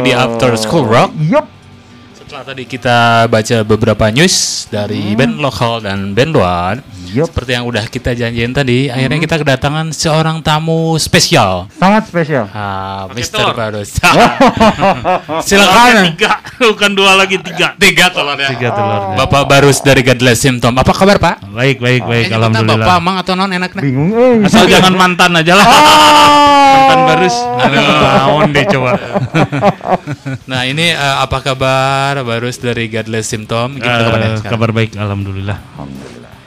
lagi di After School Rock. Yup. Setelah tadi kita baca beberapa news dari band lokal dan band luar, Yup. seperti yang udah kita janjiin tadi, akhirnya kita kedatangan seorang tamu spesial. Sangat spesial. Ah, Pakai Mr. Barus. Telurnya Silakan. tiga, bukan dua lagi tiga. Tiga telurnya. Tiga telur. Bapak Barus dari Godless Symptom. Apa kabar, Pak? Baik, baik, baik. Eh, nyebutnya Bapak Alhamdulillah. Mang atau non enaknya? Bingung eh. Asal jangan mantan aja lah. mantan barus. Aduh, naon deh coba. Nah, ini eh, apa kabar Barus dari Godless Symptom? Gimana kabarnya sekarang? kabar baik, alhamdulillah.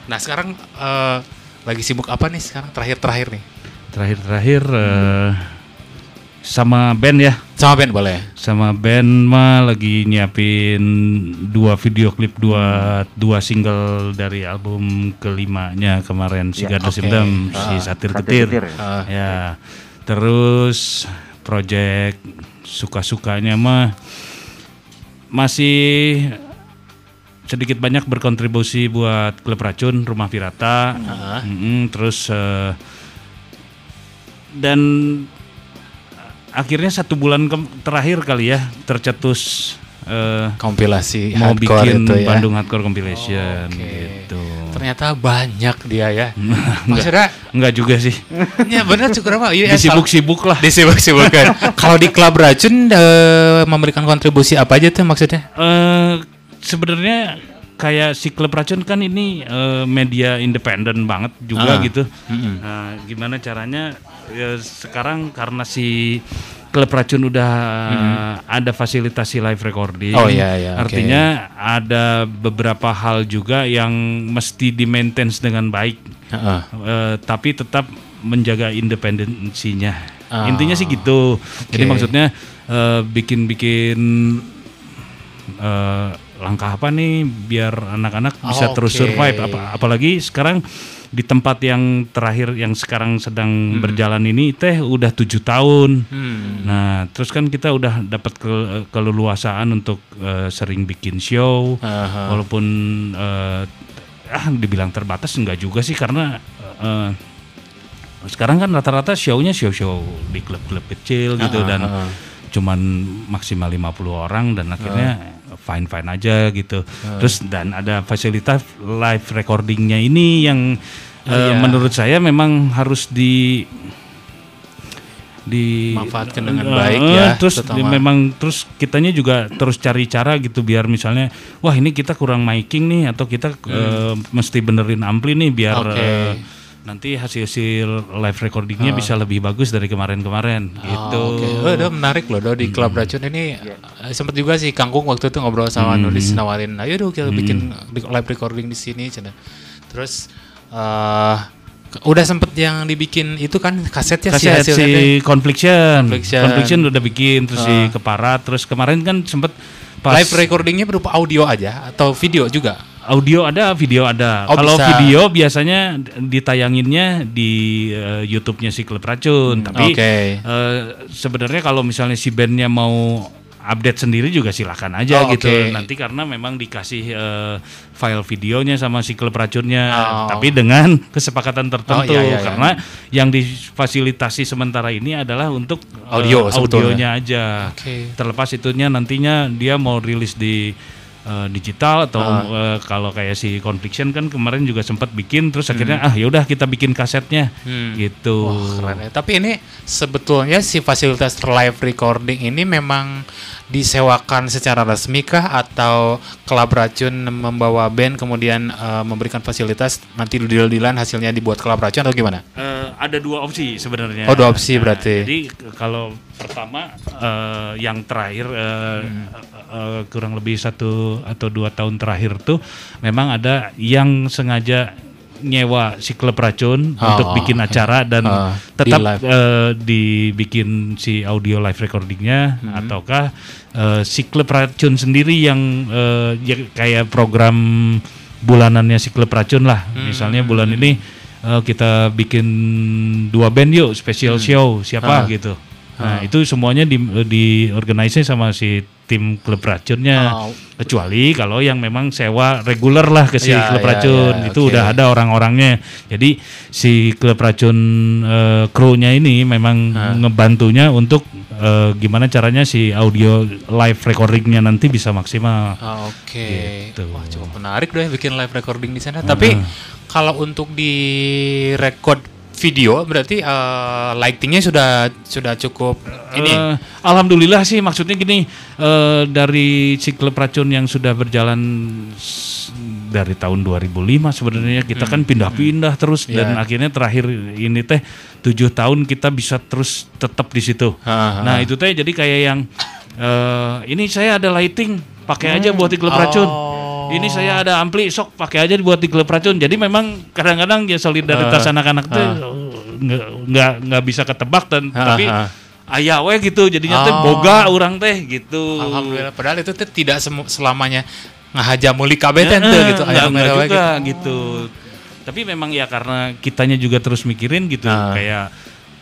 Nah, sekarang eh, lagi sibuk apa nih sekarang? Terakhir-terakhir nih. Terakhir-terakhir eh, sama band ya. Sama band boleh. Sama band mah lagi nyiapin dua video klip dua dua single dari album kelimanya kemarin si Ya, Garda oke. Simptom, si Ah, Satir Satir Ketir. Ketir, Ah. Ya. Terus project suka-sukanya mah masih sedikit banyak berkontribusi buat klub racun Rumah Pirata. Ah. Mm-mm, terus eh, dan akhirnya satu bulan ke- terakhir kali ya tercetus eh, Kompilasi mau hardcore bikin itu ya. Bandung Hardcore Compilation Oke. gitu. Ternyata banyak dia ya. Maksudnya Enggak juga sih. ya benar cukup apa? Iya, Disibuk-sibuk lah. disibuk-sibukkan. Kalau di klub racun eh, memberikan kontribusi apa aja tuh maksudnya? Eh sebenarnya kayak si klub racun kan ini eh, media independen banget juga Ah. gitu. Mm-mm. Nah, gimana caranya ya, sekarang karena si klub racun udah ada fasilitasi live recording. Oh, iya, iya. Artinya ada beberapa hal juga yang mesti di maintenance dengan baik. Heeh. Eh, tapi tetap menjaga independensinya. Ah, Intinya sih gitu. Jadi oke. maksudnya eh, bikin-bikin eh, langkah apa nih biar anak-anak bisa Oh, terus survive. Apa, apalagi sekarang di tempat yang terakhir yang sekarang sedang berjalan ini teh udah tujuh tahun. Hmm. Nah, terus kan kita udah dapat ke- keleluasaan untuk eh, sering bikin show, Aha. walaupun eh, ah dibilang terbatas enggak juga sih karena eh, sekarang kan rata-rata show-nya show-show di klub-klub kecil gitu Ah, dan cuman maksimal 50 orang dan akhirnya fine-fine aja gitu. Terus dan ada fasilitas live recordingnya ini yang eh, iya. menurut saya memang harus di di Manfaatkan dengan Eh, baik ya, Terus terutama. di- memang terus kitanya juga terus cari cara gitu biar misalnya wah ini kita kurang miking nih atau kita eh, mesti benerin ampli nih biar Hmm. Oke. Nanti hasil-hasil live recordingnya bisa lebih bagus dari kemarin-kemarin gitu. Oh, Oke, Oh, udah menarik loh, do di klub racun ini eh, sempet juga sih Kangkung waktu itu ngobrol sama nulis nawarin, ayo dong kita bikin di- live recording di sini, cina. Terus eh udah sempet yang dibikin itu kan kasetnya sih Kaset hasilnya. si deh. Confliction. Confliction. Confliction udah bikin terus si Keparat terus kemarin kan sempet pas Live recordingnya berupa audio aja atau video juga. Audio ada, video ada. Oh, Kalau video biasanya ditayanginnya di eh, YouTube-nya si Klub Racun, tapi Hmm, oke. eh, sebenarnya kalau misalnya si bandnya mau update sendiri juga silakan aja Oh, gitu. oke. Nanti karena memang dikasih eh, file videonya sama si Klub Racunnya, Oh. tapi dengan kesepakatan tertentu Oh, iya, iya, iya. karena yang difasilitasi sementara ini adalah untuk Audio sebetulnya. audionya aja. Oke. Terlepas itunya nantinya dia mau rilis di eh, digital atau Ah. eh, kalau kayak si Confliction kan kemarin juga sempat bikin terus akhirnya ah yaudah kita bikin kasetnya Hmm. gitu. Wah, keren ya. Tapi ini sebetulnya si fasilitas live recording ini memang disewakan secara resmi kah atau klub racun membawa band kemudian eh, memberikan fasilitas nanti deal-dealan hasilnya dibuat klub racun atau gimana? Eh, ada dua opsi sebenarnya. Oh, dua opsi berarti. Jadi kalau pertama eh, yang terakhir eh, Hmm. eh, kurang lebih satu atau dua tahun terakhir tuh memang ada yang sengaja nyewa si klub racun Oh, untuk bikin acara dan Ah, tetap di live. eh, dibikin si audio live recordingnya Hmm. ataukah eh, si klub racun sendiri yang eh, ya kayak program bulanannya si klub racun lah Hmm. misalnya bulan ini eh, kita bikin dua band yuk special show siapa Ah. gitu nah itu semuanya di di organize sama si tim klub racunnya Oh. kecuali kalau yang memang sewa reguler lah ke si Ya, klub ya, racun ya, itu oke. udah ada orang-orangnya jadi si klub racun eh, krunya ini memang Ah. ngebantunya untuk eh, gimana caranya si audio live recordingnya nanti bisa maksimal. Ah, Oke. Gitu. Wah, cukup menarik deh bikin live recording di sana. Tapi kalau untuk di record video berarti eh, lightingnya sudah sudah cukup ini. Eh, Alhamdulillah sih maksudnya gini eh, dari siklep racun yang sudah berjalan dari tahun 2005 sebenarnya kita kan pindah-pindah terus dan Ya. akhirnya terakhir ini teh tujuh tahun kita bisa terus tetap di situ. Ha, ha. Nah itu teh jadi kayak yang eh, ini saya ada lighting pakai aja buat di klub racun. Oh. Ini saya ada ampli sok pakai aja buat di klub racun. Jadi memang kadang-kadang ya solidaritas anak-anak tuh nggak nggak nggak bisa ketebak dan Ha, tapi ha. ayah we gitu jadinya teh Oh. boga orang teh gitu. Alhamdulillah. Padahal itu tuh tidak selamanya ngahaja muli kabeh teh Eh, teu gitu. enggak, aya enggak mereka juga gitu. gitu. Tapi memang ya karena kitanya juga terus mikirin gitu Ah. kayak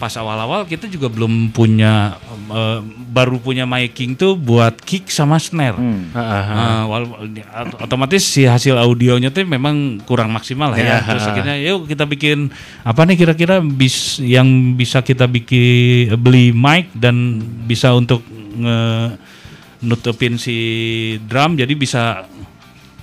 pas awal-awal kita juga belum punya eh, baru punya miking tuh buat kick sama snare. Heeh. Nah, wal- ot- otomatis si hasil audionya tuh memang kurang maksimal lah ya. Iya, Terus akhirnya yuk kita bikin apa nih kira-kira bis yang bisa kita bikin beli mic dan bisa untuk nge nutupin si drum jadi bisa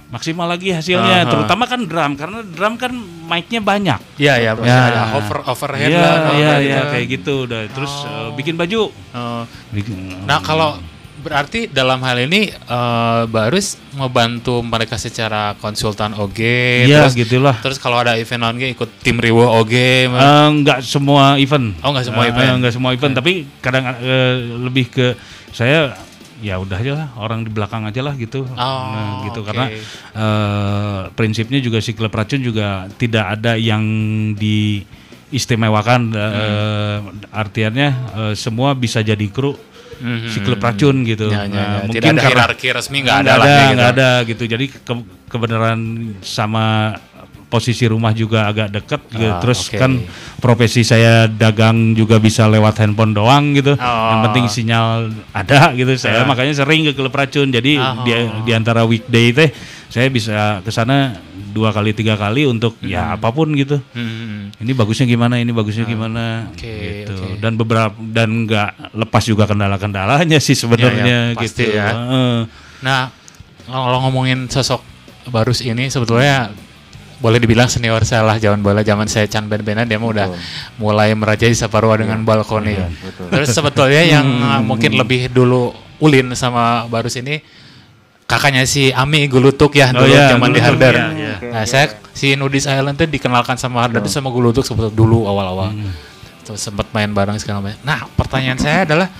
maksimal lagi hasilnya. Aha. Terutama kan drum karena drum kan mic-nya banyak. Iya ya, pasti Ya. ada over overhead Iya, lah. kalau iya, kayak iya, gitu. kayak gitu udah. Terus eh, bikin baju. Oh. Bikin- Nah kalau berarti dalam hal ini eh, Barus membantu mereka secara konsultan OG, Iya, terus gitulah. terus kalau ada event OG ikut tim Riwo OG, Eh, nggak semua event. Oh, nggak semua Eh, event. eh, nggak semua event, tapi kadang eh, lebih ke saya ya udah aja lah orang di belakang aja lah gitu. Nah, gitu oke. karena eh, prinsipnya juga si klub racun juga tidak ada yang diistimewakan. eh, artiannya eh, semua bisa jadi kru Mhm. si klub racun gitu. Ya, ya, Nah, ya. Tidak ada karena- hierarki resmi nggak ada nggak ada, gitu. ada gitu. Jadi ke- kebenaran sama posisi rumah juga agak dekat gitu. Ah, Terus oke. kan profesi saya dagang juga bisa lewat handphone doang gitu. Oh. Yang penting sinyal ada gitu. Saya Ah. makanya sering ke klub racun. Jadi Oh. di, di antara weekday teh saya bisa ke sana dua kali tiga kali untuk ya apa pun gitu. Hmm. Ini bagusnya gimana, ini bagusnya gimana, oke, gitu. oke. Dan beberapa dan nggak lepas juga kendala-kendalanya sih sebenarnya Ya, ya, pasti gitu. ya. Nah kalau ngomongin sosok Barus ini sebetulnya boleh dibilang senior saya lah zaman bola zaman saya Chan Ben Benan dia mah udah mulai merajai Saparua dengan balkoni. Terus sebetulnya yang uh, mungkin lebih dulu ulin sama Barus ini kakaknya si Ami Gulutuk ya Oh dulu iya, zaman di Harder. iya, iya. Nah saya si Nudis Island tuh dikenalkan sama Harder itu sama Gulutuk sebetulnya dulu awal-awal. Terus sempat main bareng segala macam. Nah pertanyaan saya adalah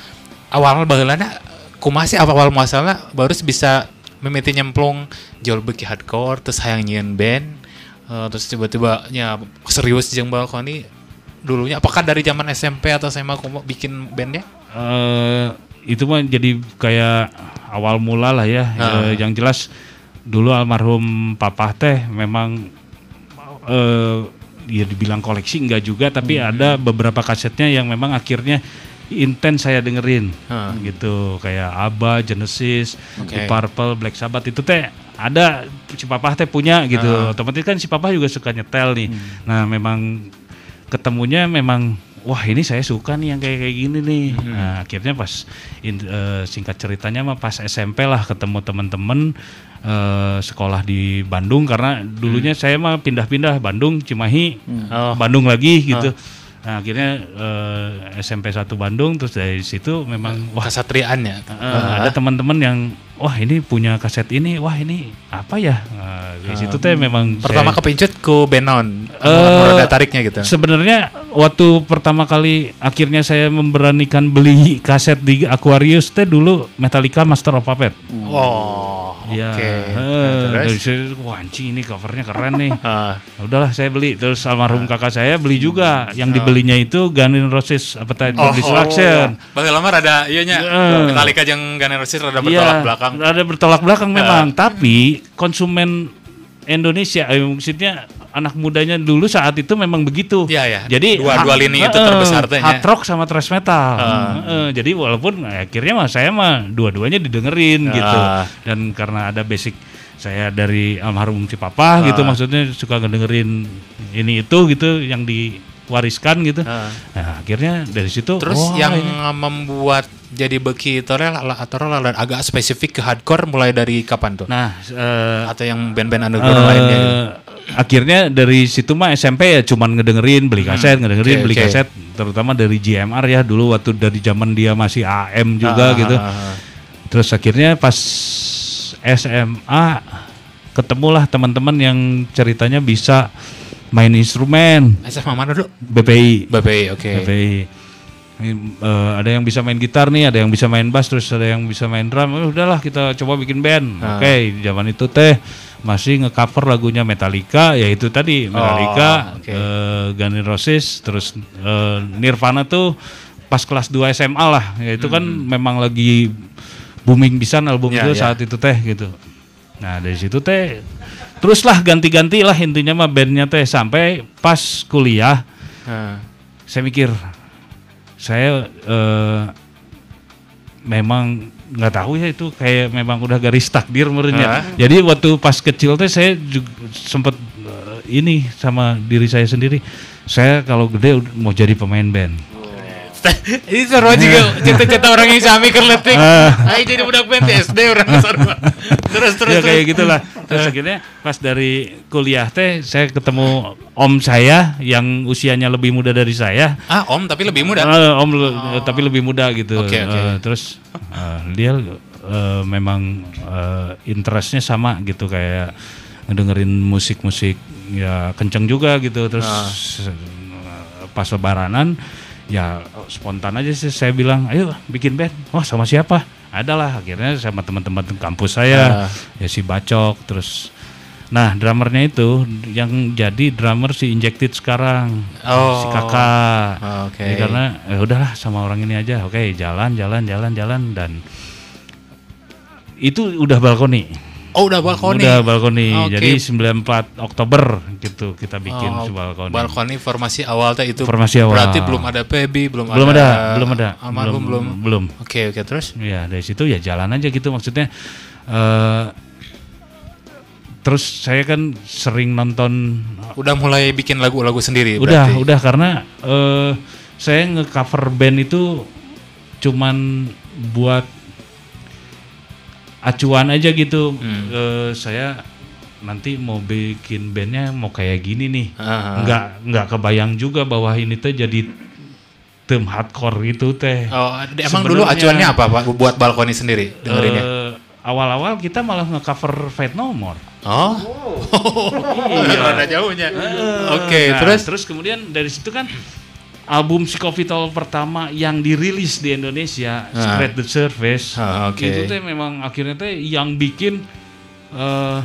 awal baheulana kumaha sih awal masalah Barus bisa mimiti nyemplung jual beki hardcore terus hayang nyieun band eh, terus tiba-tiba ya serius jeung balkoni dulunya apakah dari zaman SMP atau SMA kamu bikin bandnya? eh itu mah jadi kayak awal mula lah ya. Ah. Eh, yang jelas dulu almarhum papa teh memang eh ya dibilang koleksi enggak juga tapi Hmm. ada beberapa kasetnya yang memang akhirnya intens saya dengerin Ah. gitu kayak ABBA, Genesis. Deep Purple, Black Sabbath itu teh ada si papa teh punya gitu. Ah. Otomatis kan si papa juga suka nyetel nih. Hmm. Nah, memang ketemunya memang wah ini saya suka nih yang kayak kayak gini nih. Hmm. Nah, akhirnya pas in- eh, singkat ceritanya mah pas SMP lah ketemu teman-teman eh, sekolah di Bandung karena dulunya saya mah pindah-pindah Bandung, Cimahi, Oh. Bandung lagi gitu. Nah, akhirnya eh, SMP 1 Bandung terus dari situ memang wah Kesatriaannya. Eh, ada teman-teman yang wah ini punya kaset ini wah ini apa ya Nah, di situ teh memang Pertama saya- kepincut ku Benon. Eh, Uh, tariknya gitu. sebenarnya waktu pertama kali akhirnya saya memberanikan beli kaset di Aquarius teh dulu Metallica Master of Puppet. Oh, oke. ya Nah, dari terus? situ, wah anjing ini covernya keren nih. Ah, udahlah saya beli. Terus almarhum kakak saya beli juga. Yang dibelinya itu Guns N' Roses Appetite for Oh, Destruction. Bagi lama rada iya nya. Eh. Metallica jeung Guns N' Roses rada Iya, bertolak belakang. Ada bertolak belakang memang, tapi konsumen Indonesia, eh, maksudnya anak mudanya dulu saat itu memang begitu. Iya, iya. Jadi Dua- dua lini itu terbesar teh, Hard ya. rock sama thrash metal. Ah. Eh, jadi walaupun akhirnya mah saya mah dua-duanya didengerin gitu. Ah. Dan karena ada basic saya dari almarhum si papa gitu Ah. maksudnya suka ngedengerin ini itu gitu yang di wariskan gitu. Ah. Nah, akhirnya dari situ Terus wah, yang ini- membuat jadi beki Torel atau agak spesifik ke hardcore mulai dari kapan tuh? nah eh, atau yang band-band underground lainnya gitu? Akhirnya dari situ mah SMP ya cuman ngedengerin beli kaset ngedengerin oke, beli oke. kaset terutama dari GMR ya dulu waktu dari zaman dia masih AM juga Ah, gitu ah, ah, ah. terus akhirnya pas SMA ketemulah teman-teman yang ceritanya bisa main instrumen SMA mana dulu? BPI BPI, oke. BPI Ini, eh, ada yang bisa main gitar nih, ada yang bisa main bass, terus ada yang bisa main drum. Eh, udahlah kita coba bikin band. Ah. Oke, zaman itu teh masih ngecover lagunya Metallica, yaitu tadi Metallica, oke. eh, Guns N' Roses, terus eh, Nirvana tuh pas kelas 2 SMA lah. Ya itu kan memang lagi booming pisan album Ya, itu ya. saat itu teh gitu. Nah dari situ teh teruslah ganti-ganti lah intinya mah bandnya teh sampai pas kuliah Ah. saya mikir saya eh, memang nggak tahu ya itu kayak memang udah garis takdir menurutnya. Ah. Jadi waktu pas kecil teh saya juga sempat eh, ini sama diri saya sendiri. Saya kalau gede mau jadi pemain band. Ini seru juga cerita-cerita orang yang sami kerletik. Ayo jadi budak di SD orang seru. Terus terus ya kayak gitulah. Terus akhirnya pas dari kuliah teh saya ketemu om saya yang usianya lebih muda dari saya. Ah, Om tapi lebih muda. Eh, om le- tapi lebih muda gitu. Oke, oke. Eh, terus eh, dia eh, memang eh, interestnya sama gitu kayak ngedengerin musik-musik ya kenceng juga gitu. Terus Ah. eh, pas lebaranan ya spontan aja sih saya bilang ayo bikin band. Wah sama siapa? Adalah akhirnya sama teman-teman kampus saya Ah. ya si Bacok terus Nah, drummernya itu yang jadi drummer si Injected sekarang. Oh. Si kakak. Oke. Jadi karena ya udahlah sama orang ini aja. Oke, jalan jalan jalan jalan dan itu udah balkoni. Oh, udah balkoni. Udah balkoni. Oke. Jadi 94 Oktober gitu kita bikin Oh, balkoni. Balkoni formasi awal teh itu. Formasi awal. Berarti belum ada Pebi, belum, belum ada, belum ada. Almarhum belum. belum. Oke, oke terus. Ya, dari situ ya jalan aja gitu maksudnya eh terus saya kan sering nonton Udah mulai bikin lagu-lagu sendiri udah berarti. udah karena eh saya nge-cover band itu cuman buat acuan aja gitu Hmm. Eh, saya nanti mau bikin bandnya mau kayak gini nih Ah. nggak nggak kebayang juga bahwa ini tuh jadi tim hardcore gitu teh Oh, emang dulu Sebenarnya- acuannya apa Pak buat balkoni sendiri dengerinnya? Eh, awal-awal kita malah nge-cover Fate No More oh. iya. Ada jauhnya. Oke, Nah, terus terus kemudian dari situ kan album Psikofitol pertama yang dirilis di Indonesia, Ah. Spread the Surface. Ah, oke. Itu teh memang akhirnya teh yang bikin eh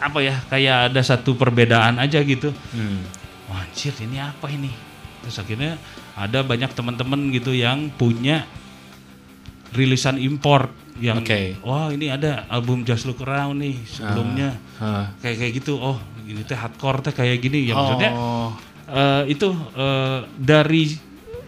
apa ya kayak ada satu perbedaan aja gitu. Hmm. Wah, anjir ini apa ini? Terus akhirnya ada banyak teman-teman gitu yang punya rilisan import yang Oke. wah ini ada album Just Look Around nih sebelumnya Ah. kayak kayak gitu oh ini teh hardcore teh kayak gini ya maksudnya Eh, itu eh, dari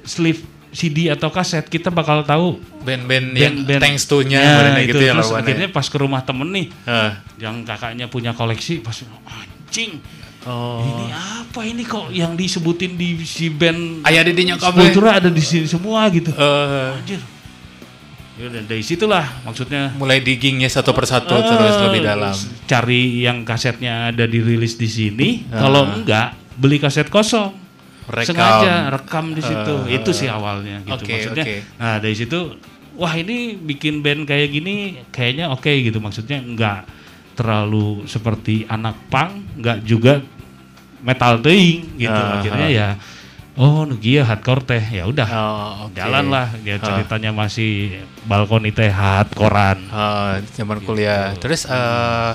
sleeve CD atau kaset kita bakal tahu band-band yang band-band thanks to-nya Ya, badannya itu. gitu ya terus lawannya. akhirnya pas ke rumah temen nih Ah. yang kakaknya punya koleksi pas anjing Oh. ini apa ini kok yang disebutin di si band Ayah kabeh. Sepultura ada di sini semua gitu Eh, anjir ya dari situlah maksudnya mulai diggingnya satu persatu terus eh, lebih dalam. cari yang kasetnya ada dirilis di sini Ah. kalau enggak beli kaset kosong Rekam. sengaja rekam di situ Eh, itu sih awalnya gitu oke, maksudnya oke. nah dari situ wah ini bikin band kayak gini kayaknya oke gitu maksudnya enggak terlalu seperti anak pang enggak juga metal teing gitu Ah, akhirnya ah. ya oh nugia hardcore teh ya udah Oh, oke. jalan lah ya Ah. ceritanya masih balkon teh hardcorean Ah, zaman kuliah. Gitu. Terus eh,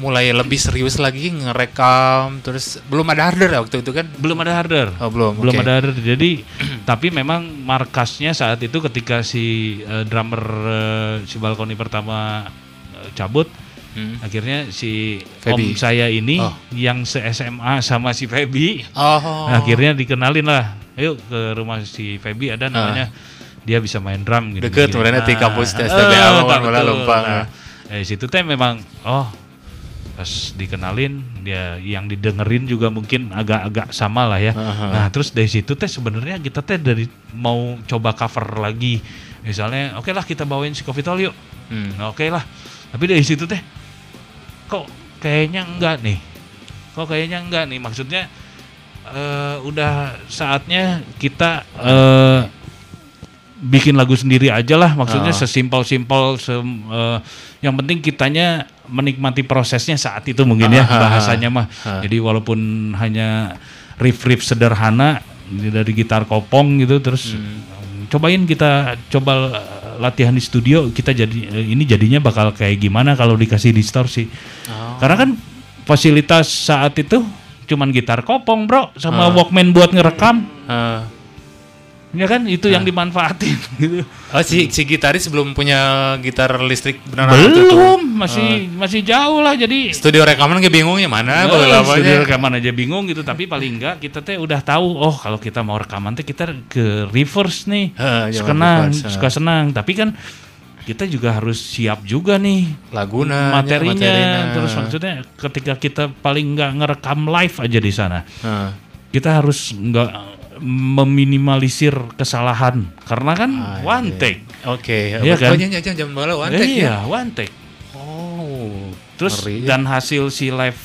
mulai lebih serius lagi ngerekam terus belum ada harder ya waktu itu kan? belum ada harder Oh, belum. belum oke. ada harder jadi tapi memang markasnya saat itu ketika si eh, drummer eh, si balkoni pertama eh, cabut Hmm. akhirnya si Feby. om saya ini Oh. yang se SMA sama si Feby Oh. akhirnya dikenalin lah ayo ke rumah si Feby ada namanya dia bisa main drum gitu Ah. Deket, sebenarnya di kampus STBA, betul. Malah Lumpang, Nah, ah. dari situ teh memang oh pas dikenalin dia yang didengerin juga mungkin agak-agak sama lah ya. Aha. nah terus dari situ teh sebenarnya kita teh dari mau coba cover lagi. Misalnya oke lah kita bawain si Talk yuk. Hmm. Nah, oke lah. Tapi dari situ teh kok kayaknya enggak nih? Kok kayaknya enggak nih? Maksudnya eh, udah saatnya kita eh, bikin lagu sendiri aja lah maksudnya Ah. sesimpel-simpel sem- eh, yang penting kitanya menikmati prosesnya saat itu mungkin ya Ah, ah, ah, bahasanya mah ah. jadi walaupun hanya riff-riff sederhana dari gitar kopong gitu terus Hmm. cobain kita coba latihan di studio kita jadi eh, ini jadinya bakal kayak gimana kalau dikasih distorsi Oh. karena kan fasilitas saat itu cuman gitar kopong bro sama Ah. Walkman buat ngerekam Ah. Ya kan? Itu yang dimanfaatin. Gitu. Oh si, si gitaris belum punya gitar listrik beneran waktu itu? belum. Masih masih jauh lah jadi Studio rekaman kayak bingungnya mana Oh, studio rekaman aja bingung gitu tapi paling enggak kita teh udah tahu oh kalau kita mau rekaman teh kita ke reverse nih. Heh, suka senang suka senang. Tapi kan kita juga harus siap juga nih. Laguna materinya terus maksudnya ketika kita paling nggak ngerekam live aja di sana Heeh. kita harus nggak meminimalisir kesalahan karena kan Ah, one iya. take Oke, Iya kan? Oh, iya, jam bola one take ya. iya one take Oh. terus ngeri. dan hasil si live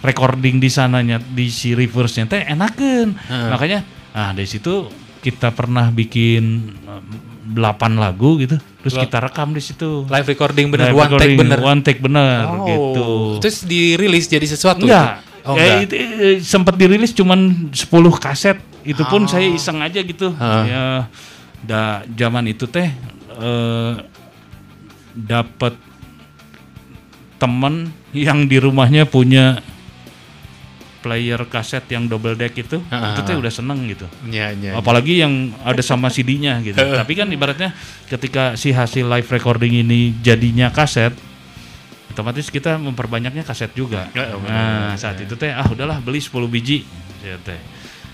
recording di sananya di si reverse nya teh enakan Heeh. makanya ah dari situ kita pernah bikin em, 8 lagu gitu terus kita rekam di situ live recording bener Live one take recording, bener. one take bener Oh. gitu Terus dirilis jadi sesuatu. enggak itu? Oh, Eh, enggak. itu, eh, sempat dirilis cuman 10 kaset itu pun Oh. saya iseng aja gitu Heeh. ya da zaman itu teh eh, dapat temen yang di rumahnya punya player kaset yang double deck itu Heeh. itu teh udah seneng gitu Iya, iya. apalagi yang ada sama CD-nya gitu tapi kan ibaratnya ketika si hasil live recording ini jadinya kaset otomatis kita memperbanyaknya kaset juga Ya, benar, nah benar, saat ya. itu teh ah udahlah beli 10 biji saya teh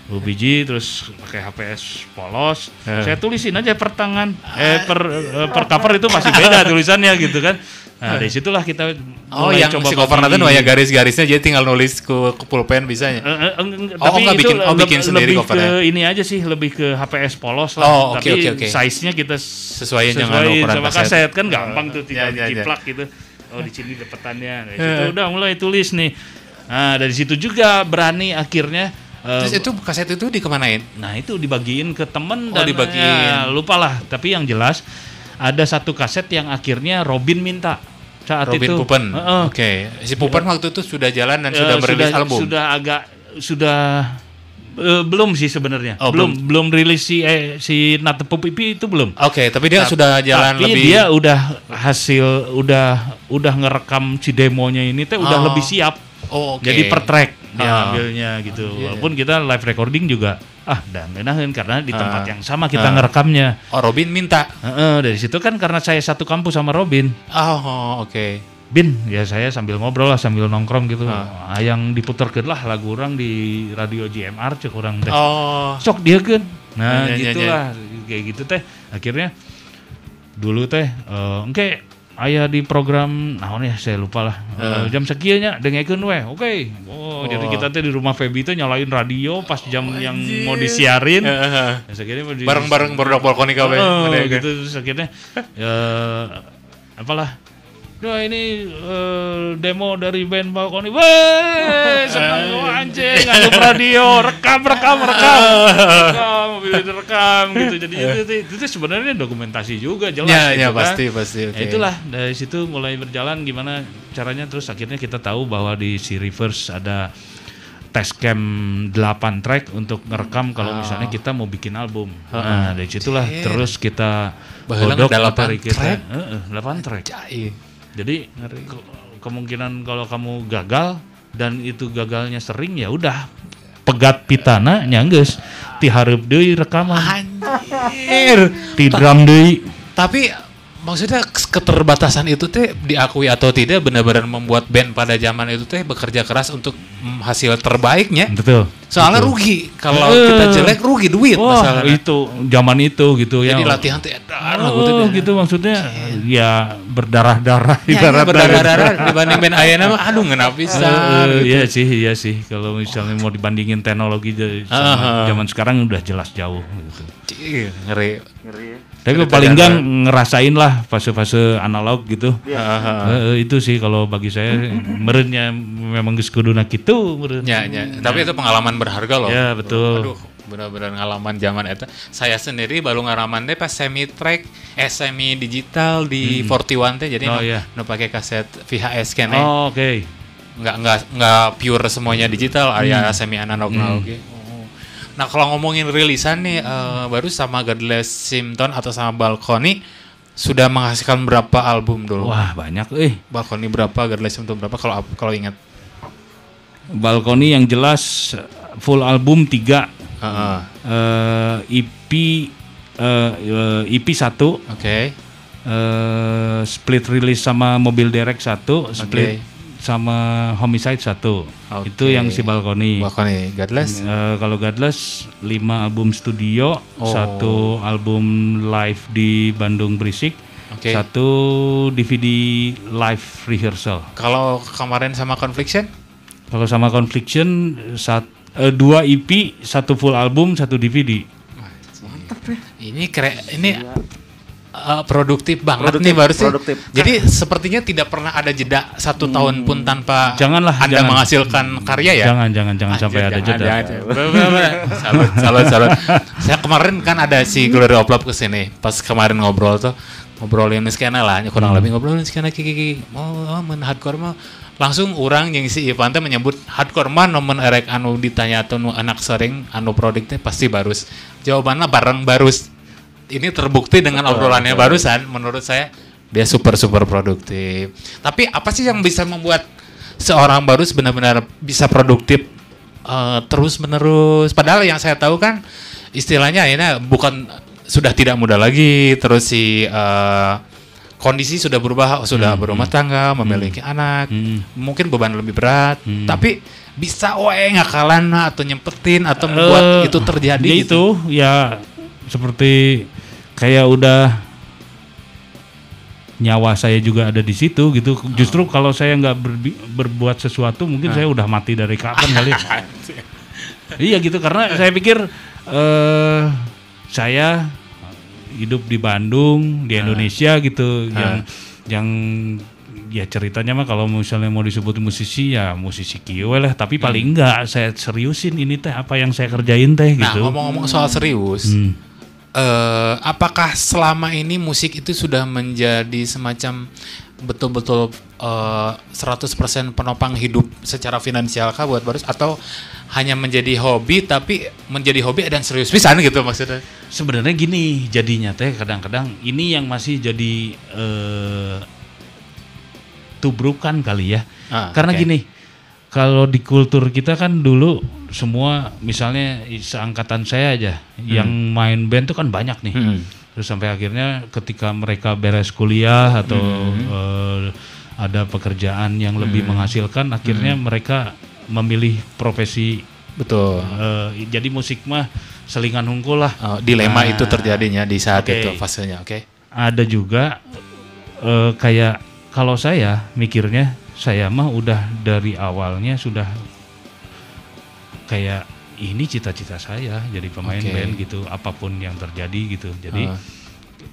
10 biji terus pakai HPS polos Eh. saya tulisin aja per tangan eh per eh, per cover itu masih beda tulisannya gitu kan nah dari situlah kita Oh, mulai yang si cover nanti ya garis-garisnya jadi tinggal nulis ke, ke pulpen bisanya. Eh, eh, eng- eng- Oh, tapi itu bikin- oh, bikin sendiri lebih covernya. ke ini aja sih lebih ke HPS polos lah Oh, oke, tapi oke, oke. size-nya kita s- Sesuaiin dengan ukuran sama kaset. kaset. kan gampang tuh tinggal ya, ya, ya. diciplak gitu oh di sini dapetannya dari Eh. situ udah mulai tulis nih nah dari situ juga berani akhirnya eh, Terus itu kaset itu dikemanain? Nah itu dibagiin ke temen Oh, dan dibagiin. ya, lupa lah. Tapi yang jelas ada satu kaset yang akhirnya Robin minta saat Robin itu. Pupen. Heeh. Oke. Si Pupen waktu itu sudah jalan dan Eh, sudah merilis album. Sudah agak sudah eh, belum sih sebenarnya. Oh, belum belum rilis si eh, si Nat Pipi itu belum. Oke, tapi dia sudah jalan Tapi lebih dia udah hasil udah udah ngerekam si demonya ini teh udah Oh. lebih siap. Oh, oke. Jadi per track dia Ah. ambilnya gitu. Iya. Walaupun kita live recording juga ah dan enakan karena di tempat Ah. yang sama kita Ah. ngerekamnya. Oh, Robin minta. Heeh, dari situ kan karena saya satu kampus sama Robin. Oh, oke. Bin, ya saya sambil ngobrol lah sambil nongkrong gitu. Ah. Ah, yang diputerkeun lah lagu orang di radio JMR cek orang teh. Oh. Sok dia kan. Nah, Ya, ya, ya, gitulah kayak gitu teh. Akhirnya dulu teh eh engke aya di program naon ya saya lupa lah. Eh, jam sekian nya dengekeun we. Oke. Oh, jadi Oh. kita teh di rumah Feby teh nyalain radio pas jam yang mau disiarin. Ya, mah di- Bareng-bareng berdok balkoni kabeh. Oh, Mana ya, gitu terus akhirnya ya apalah Wah ini eh, demo dari band Balkoni. Weh, senang lu anjing, ngadu radio, rekam, rekam, rekam, rekam, mobil itu rekam gitu. Jadi itu, itu, itu, sebenarnya dokumentasi juga jelas. Ya, gitu ya kan. pasti pasti. Ya, Oke. itulah dari situ mulai berjalan gimana caranya terus akhirnya kita tahu bahwa di si Reverse ada test cam 8 track untuk ngerekam kalau misalnya kita mau bikin album. Nah, dari situlah terus kita Baheula godok ada 8 materi kita. track? Heeh, 8 track. Jai. Jadi ke- kemungkinan kalau kamu gagal dan itu gagalnya sering ya udah. Pegat pitana nyangges. Ti hareup deui rekaman. Anjir. ti drum deui. Tapi maksudnya keterbatasan itu teh diakui atau tidak benar-benar membuat band pada zaman itu teh bekerja keras untuk hasil terbaiknya. betul Soalnya rugi kalau Eh. kita jelek rugi duit Wah masalahnya. itu zaman itu gitu ya. Jadi latihan tuh edan lah Oh, gitu maksudnya ya berdarah-darah Ya, ibaratnya. berdarah-darah dibanding band ayana mah aduh nggak bisa. Eh, Iya sih, iya sih. Kalau misalnya mau dibandingin teknologi dari sama zaman sekarang udah jelas jauh. Gitu. Cih, ngeri. Tapi paling enggak ngerasain lah fase-fase analog gitu. Heeh. Eh, eh, itu sih kalau bagi saya merennya memang geus kuduna kitu. Ya, ya. Tapi itu pengalaman berharga loh. Ya, betul. Aduh, benar-benar ngalaman zaman itu. Saya sendiri baru ngalaman teh pas semi track, eh semi digital di 41 teh jadi Oh, nu, iya. nu pakai kaset VHS kene. Oh, oke. Nggak nggak nggak pure semuanya digital, Hmm. ada semi analog oke. Oh. Nah, kalau ngomongin rilisan nih eh, baru sama Godless Simpton atau sama Balcony sudah menghasilkan berapa album dulu? Wah, banyak eh. Balcony berapa, Godless Simpton berapa kalau kalau ingat? Balkoni yang jelas full album 3 Heeh. eh EP eh, eh, EP 1 Oke. eh, split release sama Mobil Derek 1 split Oke. sama Homicide 1 Oke. itu yang si Balkoni Balcony Godless. Eh, kalau Godless 5 album studio Oh. satu album live di Bandung Berisik Oke. satu DVD live rehearsal Kalau kemarin sama Confliction? kalau sama Confliction sat, eh, dua EP satu full album satu DVD Ini keren, ini uh, produktif banget Produktif, nih baru sih. produktif. Jadi sepertinya tidak pernah ada jeda satu tahun pun tanpa Janganlah, Anda jangan. menghasilkan karya ya. jangan jangan jangan sampai Anjir, ada jangan, jeda bener, bener. Salut, salut, salut. Saya kemarin kan ada si Glory of Love ke sini. Pas kemarin ngobrol tuh ngobrolin skena lah, kurang lebih ngobrolin skena kiki. Mau oh, men hardcore mah langsung orang yang si Ivan teh menyebut hardcore mah nomen erek anu ditanya atau nu anak sering anu produknya pasti barus. Jawabannya bareng barus. Ini terbukti dengan obrolannya barusan. Menurut saya dia super super produktif. Tapi apa sih yang bisa membuat seorang barus benar-benar bisa produktif eh, terus menerus? Padahal yang saya tahu kan istilahnya ini bukan sudah tidak muda lagi. Terus si eh, kondisi sudah berubah, sudah berumah tangga, memiliki anak, mungkin beban lebih berat, tapi bisa wae ngakalan atau nyempetin atau membuat Eh, itu terjadi ya gitu. itu ya seperti kayak udah nyawa saya juga ada di situ gitu. Justru kalau saya nggak berbi- berbuat sesuatu mungkin saya udah mati dari kapan kali. iya gitu karena saya pikir eh saya hidup di Bandung di Indonesia gitu yang yang ya ceritanya mah kalau misalnya mau disebut musisi ya musisi kieu lah tapi paling enggak saya seriusin ini teh apa yang saya kerjain teh Nah, gitu. ngomong-ngomong soal serius, Hmm. eh, apakah selama ini musik itu sudah menjadi semacam betul-betul eh, 100% penopang hidup secara finansial kah buat Barus atau hanya menjadi hobi tapi menjadi hobi dan serius pisan gitu maksudnya? Sebenarnya gini jadinya teh kadang-kadang ini yang masih jadi eh, tubrukan kali ya. Ah, Karena oke. gini, kalau di kultur kita kan dulu semua misalnya seangkatan saya aja yang main band tuh kan banyak nih. Hmm. Terus sampai akhirnya ketika mereka beres kuliah atau eh, ada pekerjaan yang lebih menghasilkan, akhirnya mereka memilih profesi. Betul. eh, jadi musik mah selingan hungkul lah. Oh, dilema Nah, itu terjadinya di saat oke. itu fasenya, oke? ada juga eh, kayak kalau saya mikirnya saya mah udah dari awalnya sudah kayak ini cita-cita saya jadi pemain Oke. band gitu apa pun yang terjadi gitu jadi Ah.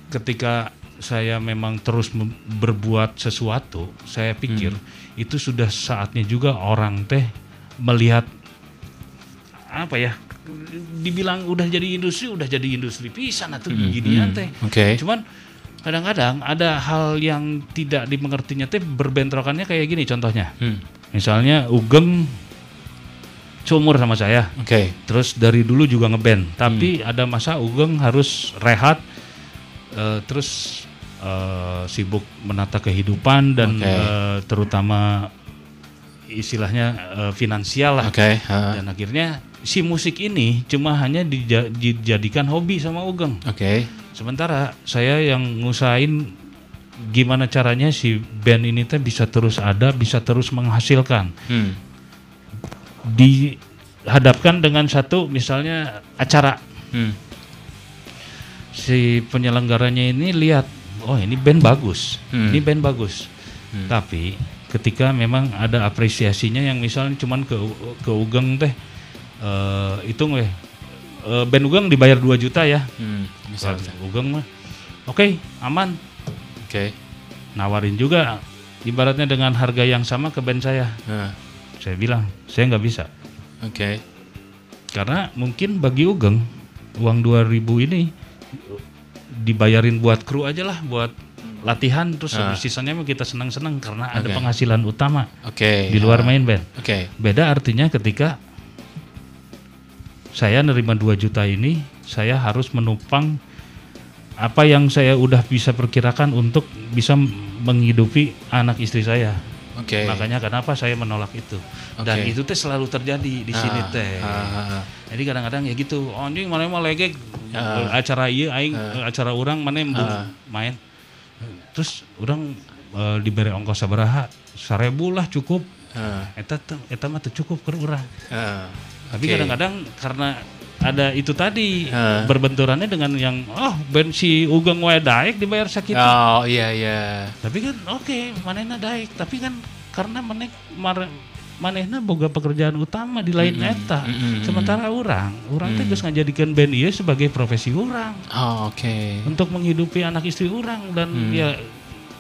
ketika saya memang terus berbuat sesuatu saya pikir Hmm. itu sudah saatnya juga orang teh melihat apa ya dibilang udah jadi industri udah jadi industri pisan atau ginian teh Hmm. Oke. Cuman kadang-kadang ada hal yang tidak dimengertinya teh berbentrokannya kayak gini contohnya. Hmm. Misalnya Ugeng seumur sama saya. Oke. Terus dari dulu juga ngeband, tapi ada masa Ugeng harus rehat eh, terus eh, sibuk menata kehidupan dan Oke. eh, terutama istilahnya eh, finansial lah. Oke. ah. Dan akhirnya si musik ini cuma hanya dija- dijadikan hobi sama Ugeng. Oke. Sementara saya yang ngusahain gimana caranya si band ini teh bisa terus ada, bisa terus menghasilkan. Hmm. Di hadapkan dengan satu misalnya acara Hmm. si penyelenggaranya ini lihat oh ini band bagus Hmm. ini band bagus Hmm. tapi ketika memang ada apresiasinya yang misalnya cuman ke ke Ugeng teh eh hitung weh eh, band Ugeng dibayar 2 juta ya Hmm. Misalnya. Ugeng mah oke aman Oke. nawarin juga ibaratnya dengan harga yang sama ke band saya Nah, saya bilang saya nggak bisa Oke. karena mungkin bagi Ugeng uang 2000 ini dibayarin buat kru aja lah buat latihan terus Ah. sisanya kita senang-senang karena ada Oke. penghasilan utama Oke. di luar Ah. main band Oke. beda artinya ketika saya nerima 2 juta ini saya harus menupang apa yang saya udah bisa perkirakan untuk bisa menghidupi anak istri saya Oke. makanya kenapa saya menolak itu dan Oke. itu teh selalu terjadi di sini Ah, teh ah, ah, ah. jadi kadang-kadang ya gitu oh, anjing mana mau legek Ah. acara iya aing acara orang mana yang Ah. main terus orang eh, diberi ongkos sabaraha sarebu lah cukup Ah, eta eta mah cukup ke ah. tapi kadang-kadang karena ada itu tadi Ah. berbenturannya dengan yang oh ben si Ugeng wae daek dibayar sakit Oh iya iya. tapi kan oke manehna daek tapi kan karena maneh mare- manehna boga pekerjaan utama di lain eta mm-mm. sementara orang orang teh geus ngajadikeun band ieu sebagai profesi orang Oh oke. untuk menghidupi anak istri orang dan ya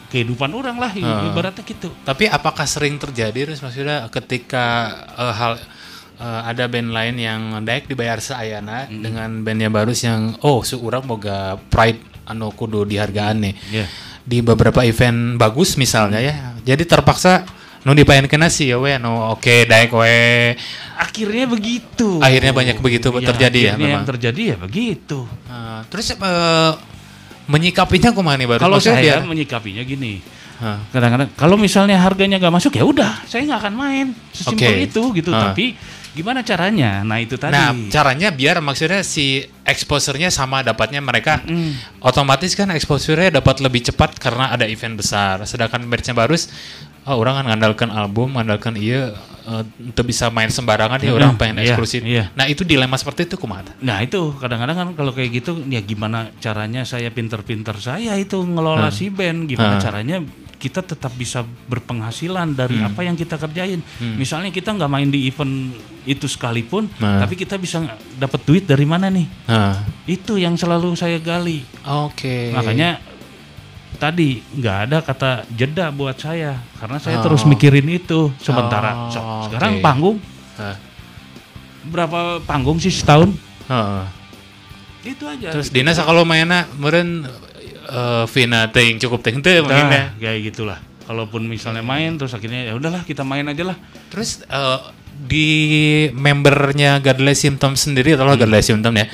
kehidupan orang lah Ah. ibaratnya gitu Tapi apakah sering terjadi terus maksudnya ketika eh, hal eh, ada band lain yang daek dibayar seayana dengan bandnya barus yang oh seorang boga pride anu kudu dihargaan nih ya di beberapa event bagus misalnya ya. Jadi terpaksa nu dipaenkeun sih ya we anu oke daek we. akhirnya begitu Akhirnya banyak begitu terjadi ya akhirnya yang memang. terjadi ya begitu Eh, terus eh, menyikapinya kumaha nih baru kalau saya biar- menyikapinya gini kadang-kadang kalau misalnya harganya nggak masuk ya udah saya nggak akan main sesimpel Oke. itu gitu Ah. tapi gimana caranya nah itu tadi Nah, caranya biar maksudnya si exposure-nya sama dapatnya mereka Mm. otomatis kan exposure-nya dapat lebih cepat karena ada event besar. Sedangkan merchnya barus oh, orang kan ngandalkan album, ngandalkan iya eh, untuk bisa main sembarangan ya orang pengen iya, eksklusif. iya. Nah, itu dilema seperti itu kumaha? Nah itu kadang-kadang kan kalau kayak gitu ya gimana caranya saya pinter-pinter saya itu ngelola si band gimana Hah. caranya kita tetap bisa berpenghasilan dari Hmm. apa yang kita kerjain. Misalnya kita nggak main di event itu sekalipun, Nah. tapi kita bisa dapat duit dari mana nih? Nah, Itu yang selalu saya gali. oke. Makanya tadi nggak ada kata jeda buat saya karena saya Oh. terus mikirin itu. Sementara Oh, so- sekarang panggung Nah, berapa panggung sih setahun? heeh. Itu aja. Terus Dina kalau mainnya meureun eh Vina teuing cukup mungkin ya. Nah, kayak gitulah. Kalaupun misalnya main terus akhirnya ya udahlah kita main aja lah. Terus eh, di membernya Godless Symptom sendiri atau Godless Symptom ya,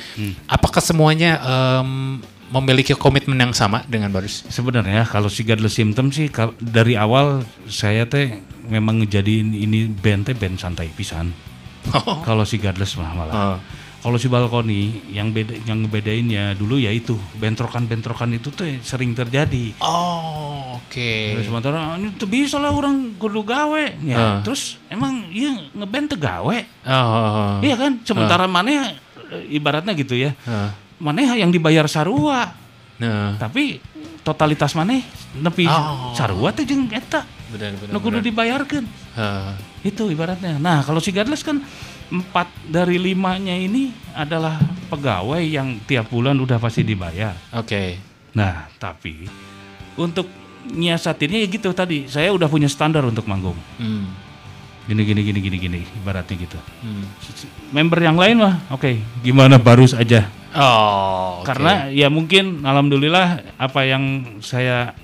apakah semuanya em, memiliki komitmen yang sama dengan Barus? Sebenarnya kalau si Godless Symptom sih dari awal saya teh memang ngejadiin ini band teh band santai pisan. Kalau si Godless mah malah. Oh. Kalau si Balkoni yang beda yang ngebedainnya dulu ya itu bentrokan-bentrokan itu tuh sering terjadi. Oh, oke. Terus sementara "Ah, ini tuh bisa lah orang kudu gawe. Ya, Ah. terus emang iya ngeband gawe. Oh, Iya kan? Sementara mana ibaratnya gitu ya. Heeh. Maneh yang dibayar sarua. Nah, Tapi totalitas maneh nepi Oh. sarua teh jeung eta. benar benar. Nu kudu dibayarkeun. Heeh. Itu ibaratnya. Nah, kalau si Godless kan empat dari limanya ini adalah pegawai yang tiap bulan udah pasti dibayar. Oke. Nah, tapi untuk nyiasatinnya ya gitu tadi. Saya udah punya standar untuk manggung. Hmm. Gini gini gini gini gini ibaratnya gitu. Hmm. Member yang lain mah oke, gimana barus aja. Oh. Karena ya mungkin alhamdulillah apa yang saya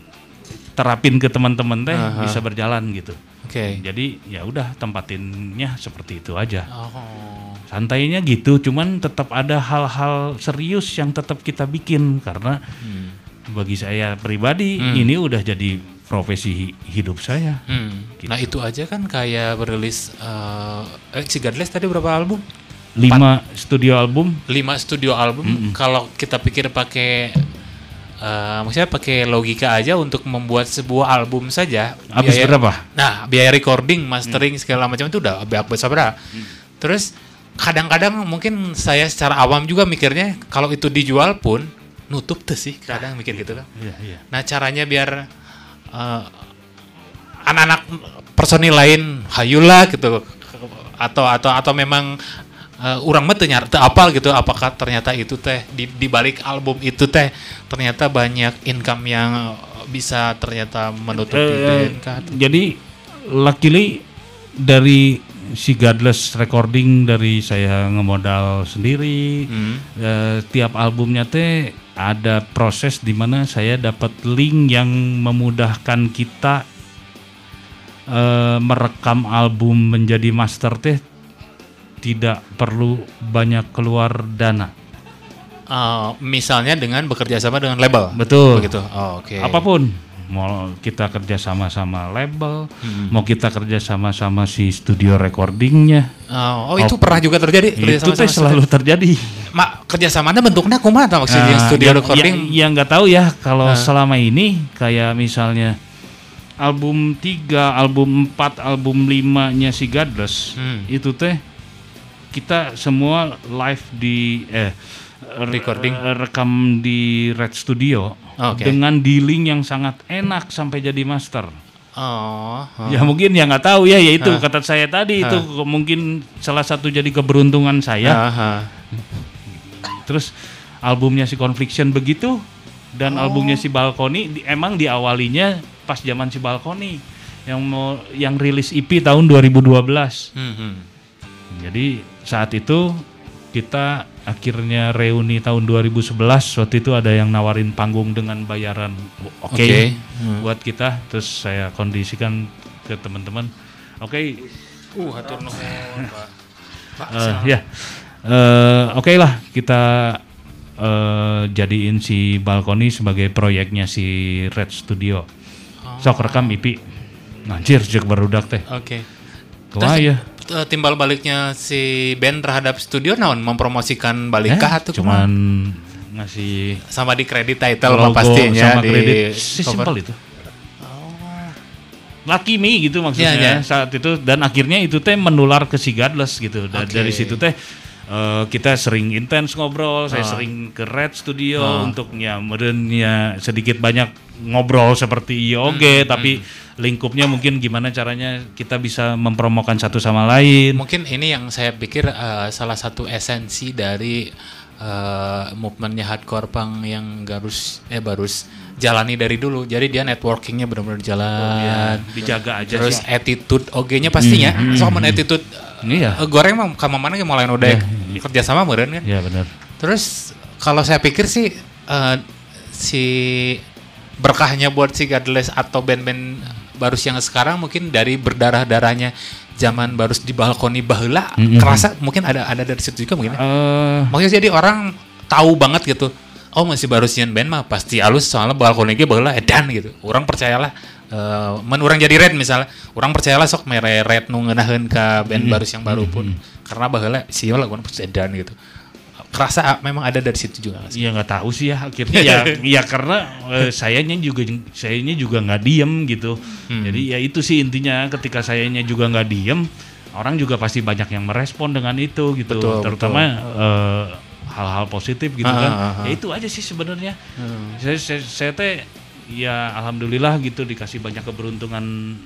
terapin ke teman-teman teh Aha. bisa berjalan gitu. Oke. Jadi ya udah tempatinnya seperti itu aja. Oh. Santainya gitu, cuman tetap ada hal-hal serius yang tetap kita bikin karena Hmm. bagi saya pribadi Hmm. ini udah jadi profesi hi- hidup saya. Hmm. Nah, itu aja kan kayak berilis eh eh, si Godless tadi berapa album? Lima studio album 5 studio album. Kalau kita pikir pakai eh maksudnya pakai logika aja untuk membuat sebuah album saja. habis biaya- berapa? Nah, biaya recording, mastering segala macam itu udah habis berapa? Terus kadang-kadang mungkin saya secara awam juga mikirnya kalau itu dijual pun nutup tuh sih kadang mikir gitu kan. Iya, iya. Nah caranya biar eh, anak-anak personil lain hayula gitu atau atau atau memang eh, orang mah teu nyar- teu apal gitu apakah ternyata itu teh di, di balik album itu teh ternyata banyak income yang bisa ternyata menutupi Eh, kah? jadi luckily dari si Godless Recording dari saya ngemodal sendiri Hmm. eh, tiap albumnya teh ada proses di mana saya dapat link yang memudahkan kita eh, merekam album menjadi master teh tidak perlu banyak keluar dana Eh, misalnya dengan bekerja sama dengan label. Betul. Begitu. Oh, Oke. apa pun mau kita kerja sama sama label Hmm. mau kita kerja sama sama si studio recordingnya Oh, oh, itu pernah juga terjadi kerja itu teh selalu terjadi Mak kerjasamanya bentuknya kumaha maksudnya Ah, studio yang- recording? yang, yang nggak tahu ya kalau selama ini kayak misalnya album 3, album 4, album 5-nya si Godless Hmm. itu teh kita semua live di eh re- Recording. rekam di Red Studio Oke. dengan dealing yang sangat enak sampai jadi master. Oh, oh. Ya mungkin ya nggak tahu ya, ya itu kata saya tadi itu mungkin salah satu jadi keberuntungan saya. Terus albumnya si Confliction begitu dan Oh. albumnya si Balkoni di- emang diawalinya pas zaman si Balkoni yang mau yang rilis EP tahun 2012. Hmm, hmm. Jadi saat itu kita akhirnya reuni tahun 2011 waktu itu ada yang nawarin panggung dengan bayaran oke Oke. buat kita. Terus saya kondisikan ke teman-teman oke. Uh, hatur nuhun, Pak. Pak, Eh, ya. Eh, oke lah kita eh, jadiin si balkoni sebagai proyeknya si Red Studio. Sok rekam IP anjir jek barudak teh. Oke. Wah ya Eh, timbal baliknya si band terhadap studio naon mempromosikan balikkah atau Eh, cuman kumaha? ngasih sama di kredit title logo pastinya sama di kredit. Oh. simpel itu Lucky me gitu maksudnya Iya, iya. saat itu dan akhirnya itu teh menular ke si Godless gitu dan Oke. dari situ teh eh, kita sering intens ngobrol saya Ah. sering ke Red Studio untuk ya ya sedikit banyak ngobrol seperti iya Hmm, oge tapi lingkupnya mungkin gimana caranya kita bisa mempromokan satu sama lain Mungkin ini yang saya pikir eh, salah satu esensi dari eh, movementnya hardcore punk yang garus eh barus jalani dari dulu. Jadi dia networkingnya benar-benar jalan. dijaga aja Terus sih attitude oge-nya pastinya. Soal mun attitude Iya. eh, goreng mah ka mana ge mulai udah kerja sama meureun kan. ya benar Terus kalau saya pikir sih eh, si berkahnya buat si Godless atau band-band barus yang sekarang mungkin dari berdarah-darahnya zaman barus di balkoni baheula kerasa mungkin ada ada dari situ juga mungkin. ya. Eh, Maksudnya jadi orang tahu banget gitu. Oh masih barusian band mah pasti halus soalnya balkoni ge baheula edan gitu. Orang percayalah eh men urang jadi red misalnya, orang percayalah sok mere red nu ngeunaheun ka band barus yang baru pun karena baheula sia lah pasti edan gitu. Kerasa memang ada dari situ juga. Ya nggak tahu sih ya akhirnya ya ya karena eh, sayanya juga sayanya juga nggak diem gitu. Hmm. Jadi ya itu sih intinya ketika sayanya juga nggak diem orang juga pasti banyak yang merespon dengan itu gitu. Betul, Terutama eh, hal-hal positif gitu Ah, kan. ah, ah. Ya itu aja sih sebenarnya. Saya, saya, saya teh ya alhamdulillah gitu dikasih banyak keberuntungan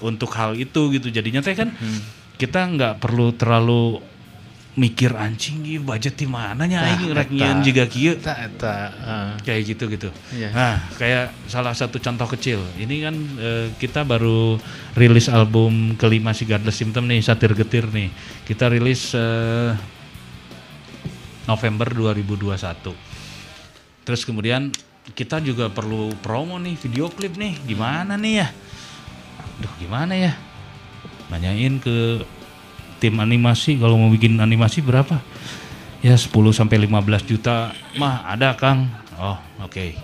untuk hal itu gitu. Jadinya teh kan Hmm. kita nggak perlu terlalu mikir anjing ieu budget di mana nya Tah, aing rek jiga kieu ah. kayak gitu gitu. Iya. Nah, kayak salah satu contoh kecil. Ini kan eh, kita baru rilis album kelima si Godless Symptom nih, Satir Getir nih. Kita rilis eh, November 2021. Terus kemudian kita juga perlu promo nih, video klip nih. Gimana nih ya? Duh, gimana ya? Nanyain ke tim animasi kalau mau bikin animasi berapa? Ya 10 sampai 15 juta mah ada Kang. Oh, oke.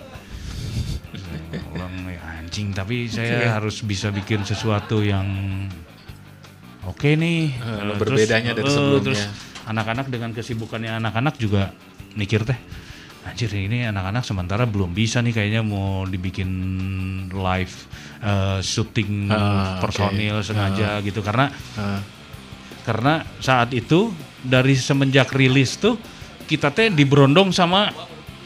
Orang ya, anjing tapi saya harus bisa bikin sesuatu yang oke nih. Eh, Eh, terus- berbedanya dari eh, sebelumnya. Terus anak-anak dengan kesibukannya anak-anak juga mikir teh Anjir ini anak-anak sementara belum bisa nih kayaknya mau dibikin live eh, syuting oke. personil sengaja gitu karena Ah. karena saat itu dari semenjak rilis tuh kita teh diberondong sama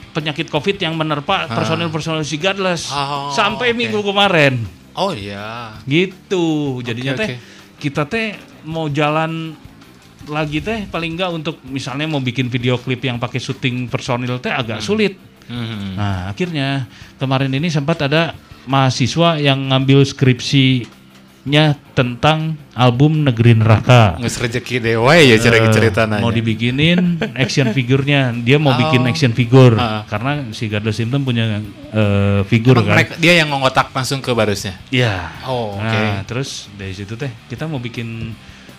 penyakit covid yang menerpa personil-personil si Godless Oh, sampai oke. minggu kemarin Oh iya. gitu jadinya Oke, teh kita teh mau jalan lagi teh paling enggak untuk misalnya mau bikin video klip yang pakai syuting personil teh agak sulit Hmm. Nah, akhirnya kemarin ini sempat ada mahasiswa yang ngambil skripsinya tentang album Negeri Neraka. Nges rezeki dewa ya cerita cerita Eh, mau dibikinin action figurnya. Dia mau Oh. bikin action figure Ah. karena si Godless Symptom punya eh, figur kan. mereka, dia yang ngotak langsung ke barusnya. Iya. Oh, oke. Nah, terus dari situ teh kita mau bikin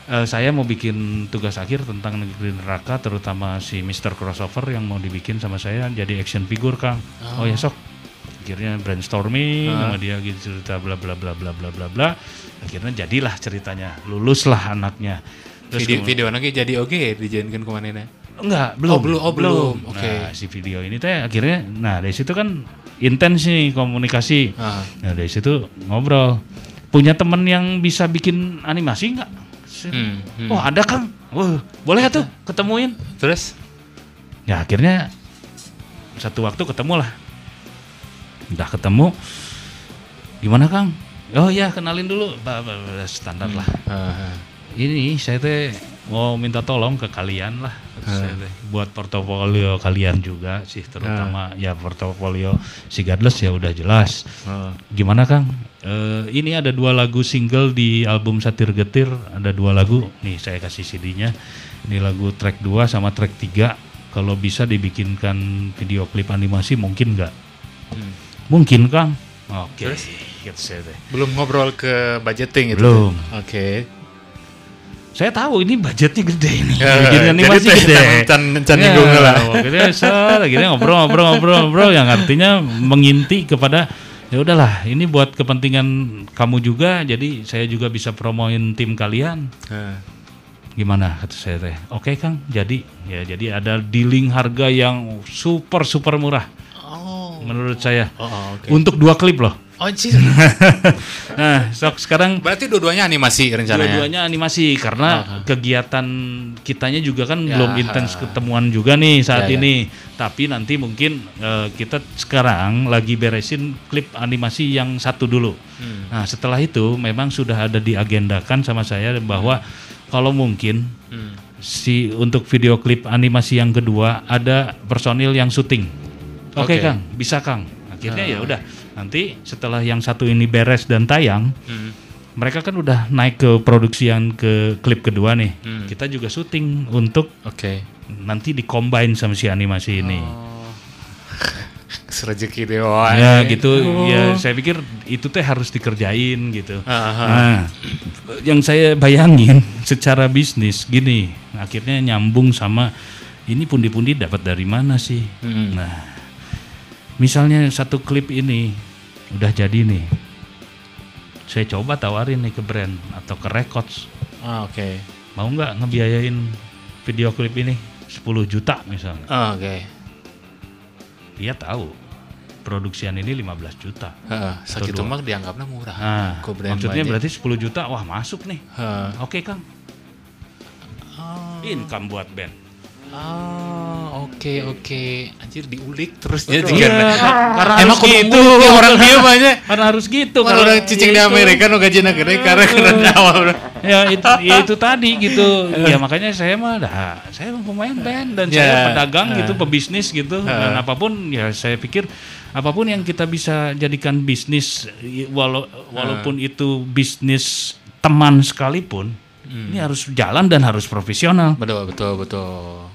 eh, saya mau bikin tugas akhir tentang negeri neraka terutama si Mr. Crossover yang mau dibikin sama saya jadi action figure Kang. Oh, ya sok. Akhirnya brainstorming Ah. sama dia gitu cerita bla bla bla bla bla bla bla. Akhirnya jadilah ceritanya. Luluslah anaknya. Terus Video, video lagi jadi oke dijadikan ke mana ini? Enggak, belum. Oh, belum, oh, belum. Oke. Nah, si video ini teh akhirnya nah dari situ kan intens nih komunikasi. Ah. Nah, dari situ ngobrol. Punya temen yang bisa bikin animasi nggak? Hmm, hmm. Oh, ada Kang. Wah, boleh ya tuh ketemuin. Terus? Ya akhirnya satu waktu ketemu lah. Udah ketemu. Gimana Kang? Oh ya kenalin dulu. Standar lah. Ah, Ini saya teh mau minta tolong ke kalian lah. Teh buat portofolio kalian juga sih terutama ya portofolio si Godless ya udah jelas. ah. Gimana Kang? Eh, ini ada dua lagu single di album Satir Getir, ada dua lagu. Nih saya kasih CD-nya. Ini lagu track 2 sama track 3. Kalau bisa dibikinkan video klip animasi mungkin nggak? Hmm. Mungkin Kang. Oke. Terus? Gitu. Belum ngobrol ke budgeting gitu. Belum. Oke. Saya tahu ini budgetnya gede ini. Ya, Bikin jadi animasi teh gede. can- can- Ya, lah. Akhirnya akhirnya ngobrol-ngobrol-ngobrol-ngobrol yang artinya menginti kepada ya udahlah ini buat kepentingan kamu juga jadi saya juga bisa promoin tim kalian Ah. gimana kata saya teh oke kang jadi ya jadi ada dealing harga yang super super murah Oh. menurut saya Oh, oh, oke. untuk dua klip loh Oh, nah sok sekarang Berarti dua-duanya animasi rencananya. Dua-duanya animasi karena kegiatan kitanya juga kan Ya, belum intens ketemuan juga nih saat Ya, ya. ini. Tapi nanti mungkin eh, kita sekarang lagi beresin klip animasi yang satu dulu. Hmm. Nah setelah itu memang sudah ada diagendakan sama saya bahwa kalau mungkin Hmm. si untuk video klip animasi yang kedua ada personil yang syuting. Oke Oke. Kang, bisa Kang. Akhirnya ya udah nanti setelah yang satu ini beres dan tayang, Hmm. mereka kan udah naik ke produksi yang ke klip kedua nih. Hmm. Kita juga syuting untuk Oke. nanti dicombine sama si animasi ini. Oh. Serejeki dewa. Ya gitu, ya saya pikir itu teh harus dikerjain gitu. Aha. Nah, yang saya bayangin secara bisnis gini, akhirnya nyambung sama ini pundi-pundi dapat dari mana sih? Hmm. Nah, misalnya satu klip ini udah jadi nih, saya coba tawarin nih ke brand atau ke records, Ah, Oke. mau nggak ngebiayain video klip ini 10 juta misalnya? Ah, Oke. Dia tahu produksian ini 15 juta. Heeh, sakit dua. mah dianggapnya murah. Nah, maksudnya banyak. berarti 10 juta, wah masuk nih. Oke Kang, Oh. income buat band. Ah, oke oke. Anjir diulik terus ya Iya, jika karena Emang harus gitu. ya orang dia banyak. Karena harus gitu. Kalau orang cicing di gitu. Amerika nu gajinya gede karena karena awal. ya itu, ya itu tadi gitu ya makanya saya mah dah saya pemain band dan Ya. saya pedagang gitu pebisnis gitu dan apa pun ya saya pikir apa pun yang kita bisa jadikan bisnis walau walaupun itu bisnis teman sekalipun ini harus jalan dan harus profesional Betul betul betul.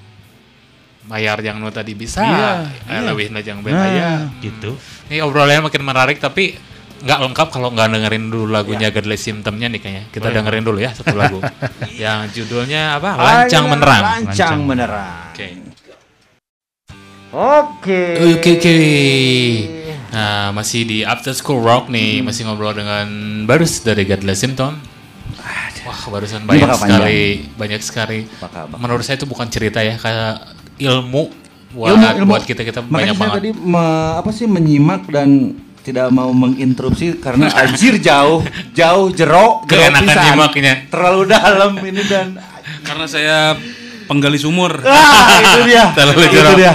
Bayar yang nu tadi bisa. Iya, Eh, iya. Lebih najang band aya. gitu Ini obrolannya makin menarik tapi nggak lengkap kalau nggak dengerin dulu lagunya Godless Symptomnya nih kayaknya. Kita dengerin dulu ya satu lagu. yang judulnya apa? Lancang Menerang. Lancang Lancang. menerang. Oke. Oke. Oke oke. Nah masih di After School Rock nih, masih ngobrol dengan Barus dari Godless Symptom. Wah barusan banyak sekali, banyak sekali. Menurut saya itu bukan cerita ya, kayak ilmu buat Ilmu, ilmu. buat kita kita Makanya banyak saya banget. tadi me- apa sih menyimak dan tidak mau menginterupsi karena anjir jauh, jauh jero, jero Keenakan pisan. nyimaknya. Terlalu dalam ini dan karena saya penggali sumur. Ah, itu dia. Terlalu itu jorok. dia.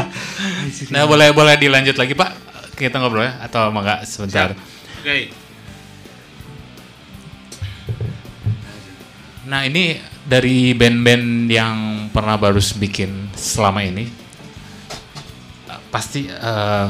Nah, boleh boleh dilanjut lagi, Pak. Kita ngobrol ya atau enggak sebentar. Oke. Nah, ini dari band-band yang pernah baru bikin selama ini pasti eh,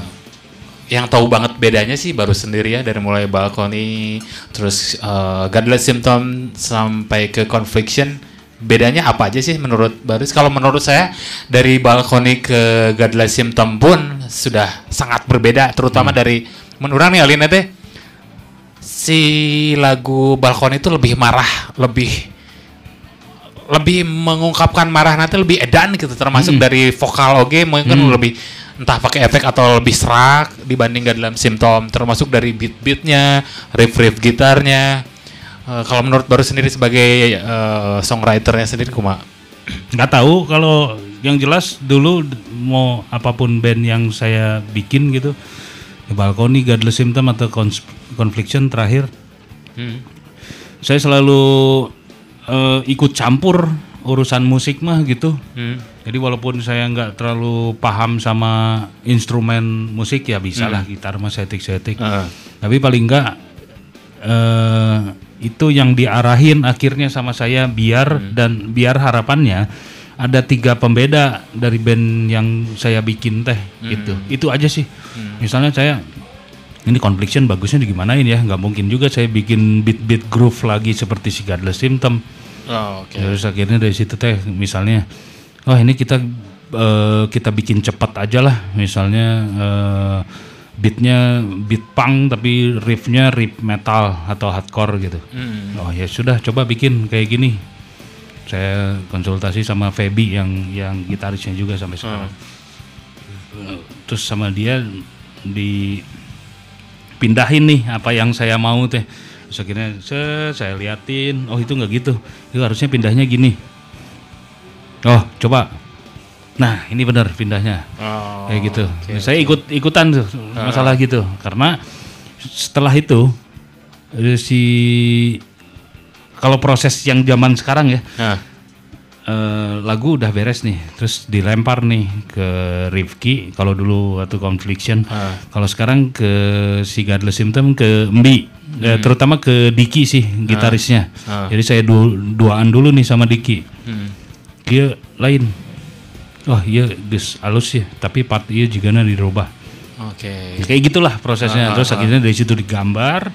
yang tahu banget bedanya sih baru sendiri ya dari mulai balkoni terus eh, Godless Symptom sampai ke Confliction bedanya apa aja sih menurut Baris? Kalau menurut saya dari balkoni ke Godless Symptom pun sudah sangat berbeda terutama dari menurut nih Alina teh si lagu balkon itu lebih marah lebih lebih mengungkapkan marah nanti lebih edan gitu termasuk dari vokal oke mungkin lebih entah pakai efek atau lebih serak dibandingkan dalam simptom termasuk dari beat-beatnya riff-riff gitarnya. Eh, kalau menurut baru sendiri sebagai eh, songwriternya sendiri kuma? Nggak tahu kalau yang jelas dulu mau apa pun band yang saya bikin gitu ya balkoni godless symptom atau confliction terakhir. Hmm. saya selalu eh, ikut campur urusan musik mah gitu Hmm. jadi walaupun saya nggak terlalu paham sama instrumen musik ya bisa lah gitar mah setik-setik Eh, tapi paling enggak eh itu yang diarahin akhirnya sama saya biar dan biar harapannya ada tiga pembeda dari band yang saya bikin teh gitu. Itu aja sih. Misalnya saya ini confliction bagusnya digimanain ya? nggak mungkin juga saya bikin beat-beat groove lagi seperti si Godless Symptom. Oh, oke Terus akhirnya dari situ teh misalnya, oh ini kita eh, kita bikin cepat aja lah, misalnya eh, beatnya beat punk tapi riffnya riff metal atau hardcore gitu. Hmm. Oh ya sudah coba bikin kayak gini. Saya konsultasi sama Feby yang yang gitarisnya juga sampai sekarang. Eh, Terus sama dia dipindahin nih apa yang saya mau teh. Terus akhirnya se- saya liatin, oh itu nggak gitu, itu harusnya pindahnya gini. Oh coba, nah ini benar pindahnya. Oh, kayak gitu. oke, Saya ikut ikutan tuh masalah gitu. Karena setelah itu eh, si kalau proses yang zaman sekarang ya Nah, eh, lagu udah beres nih, terus dilempar nih ke Rifki kalau dulu waktu Confliction. Ah. Kalau sekarang ke si Godless Symptom ke Mbi, Eh, terutama ke Diki sih gitarisnya. Ah. Jadi saya du- duaan dulu nih sama Diki. hmm. Dia lain. Wah iya geus alus ya, tapi part iya juga dirubah. Oke. Kayak gitulah prosesnya. Terus akhirnya dari situ digambar,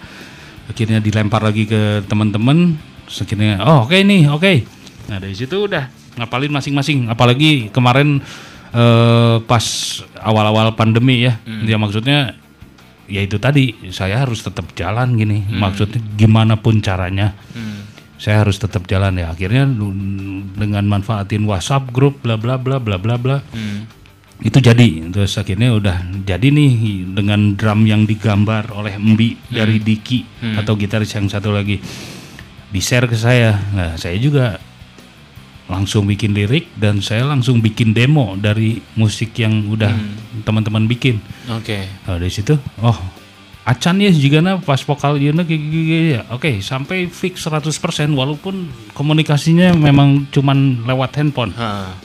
akhirnya dilempar lagi ke teman-teman, akhirnya oh oke nih, oke. Nah, dari situ udah ngapalin masing-masing. Apalagi kemarin eh, pas awal-awal pandemi ya. Ya maksudnya ya itu tadi saya harus tetap jalan gini. Maksudnya gimana pun caranya. Hmm. Saya harus tetap jalan ya. Akhirnya dengan manfaatin WhatsApp grup bla bla bla bla bla bla Hmm. itu jadi terus akhirnya udah jadi nih dengan drum yang digambar oleh Mbi dari Diki atau gitaris yang satu lagi di share ke saya nah saya juga langsung bikin lirik dan saya langsung bikin demo dari musik yang udah teman-teman bikin Oke. nah, dari situ oh acan ya juga na pas vokal kayak gini ya oke sampai fix 100% walaupun komunikasinya memang cuman lewat handphone Hah.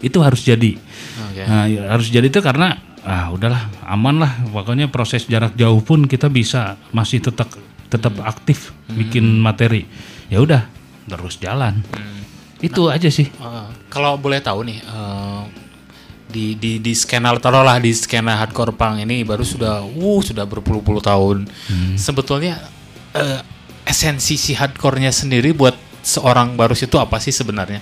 itu harus jadi Oke. Nah, ya, harus jadi itu karena ah udahlah aman lah pokoknya proses jarak jauh pun kita bisa masih tetap tetap aktif bikin materi. Ya udah terus jalan. Itu aja sih. Eh, kalau boleh tahu nih eh, di di di skena taruhlah di skena hardcore punk ini baru sudah uh sudah berpuluh-puluh tahun. Sebetulnya eh, esensi si hardcore-nya sendiri buat seorang barus itu apa sih sebenarnya?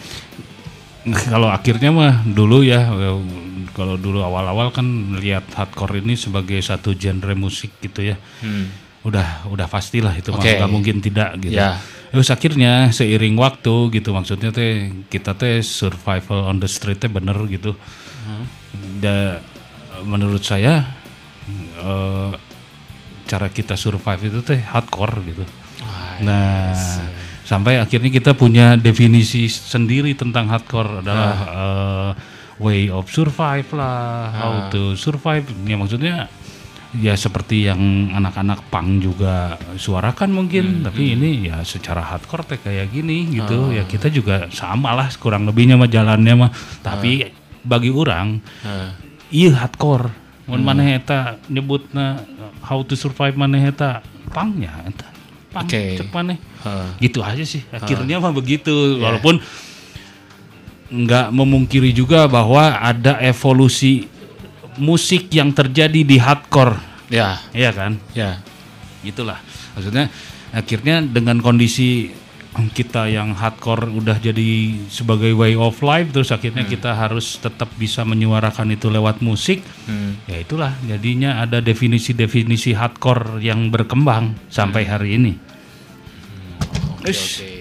kalau akhirnya mah dulu ya kalau dulu awal-awal kan lihat hardcore ini sebagai satu genre musik gitu ya. Hmm. Udah udah pastilah itu mah Oke. nggak mungkin tidak gitu. Ya. Terus akhirnya seiring waktu gitu maksudnya teh kita teh survival on the street teh bener gitu. Da- menurut saya eh, cara kita survive itu teh hardcore gitu. Nah, sampai akhirnya kita punya definisi sendiri tentang hardcore adalah eh, way of survive lah, how to survive. Ya maksudnya ya seperti yang anak-anak pang juga suarakan mungkin tapi ini ya secara hardcore teh kayak gini gitu. Ya kita juga sama lah kurang lebihnya mah jalannya mah. Tapi bagi orang Heeh. iya hardcore. Mun maneh eta nyebutna how to survive maneh eta? Pangnya eta. Pang Oke. cek maneh. Heeh. gitu aja sih akhirnya mah begitu. Walaupun nggak memungkiri juga bahwa ada evolusi musik yang terjadi di hardcore Ya, iya kan? Ya. itulah maksudnya akhirnya dengan kondisi kita yang hardcore udah jadi sebagai way of life terus akhirnya kita harus tetap bisa menyuarakan itu lewat musik Hmm. ya itulah. Jadinya ada definisi-definisi hardcore yang berkembang sampai hari ini. Oke, oke.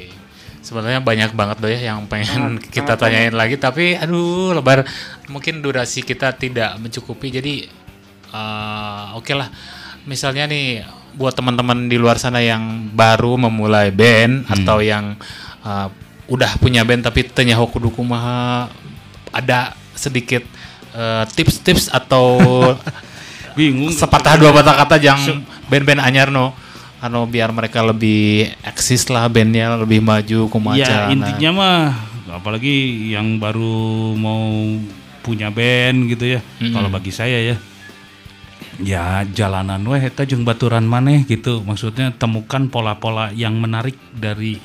Sebenarnya banyak banget doh ya yang pengen kita tanyain lagi tapi aduh lebar. Mungkin durasi kita tidak mencukupi jadi eh, oke lah. Misalnya nih buat teman-teman di luar sana yang baru memulai band atau yang eh, udah punya band tapi tanya kudu kumaha? Ada sedikit eh, tips-tips atau bingung. sepatah dua patah kata yang band-band anyar no? Anu biar mereka lebih eksis lah bandnya lebih maju kumaha ya intinya mah apalagi yang baru mau punya band gitu ya kalau bagi saya ya ya jalanan weh eta jeung baturan maneh gitu maksudnya temukan pola-pola yang menarik dari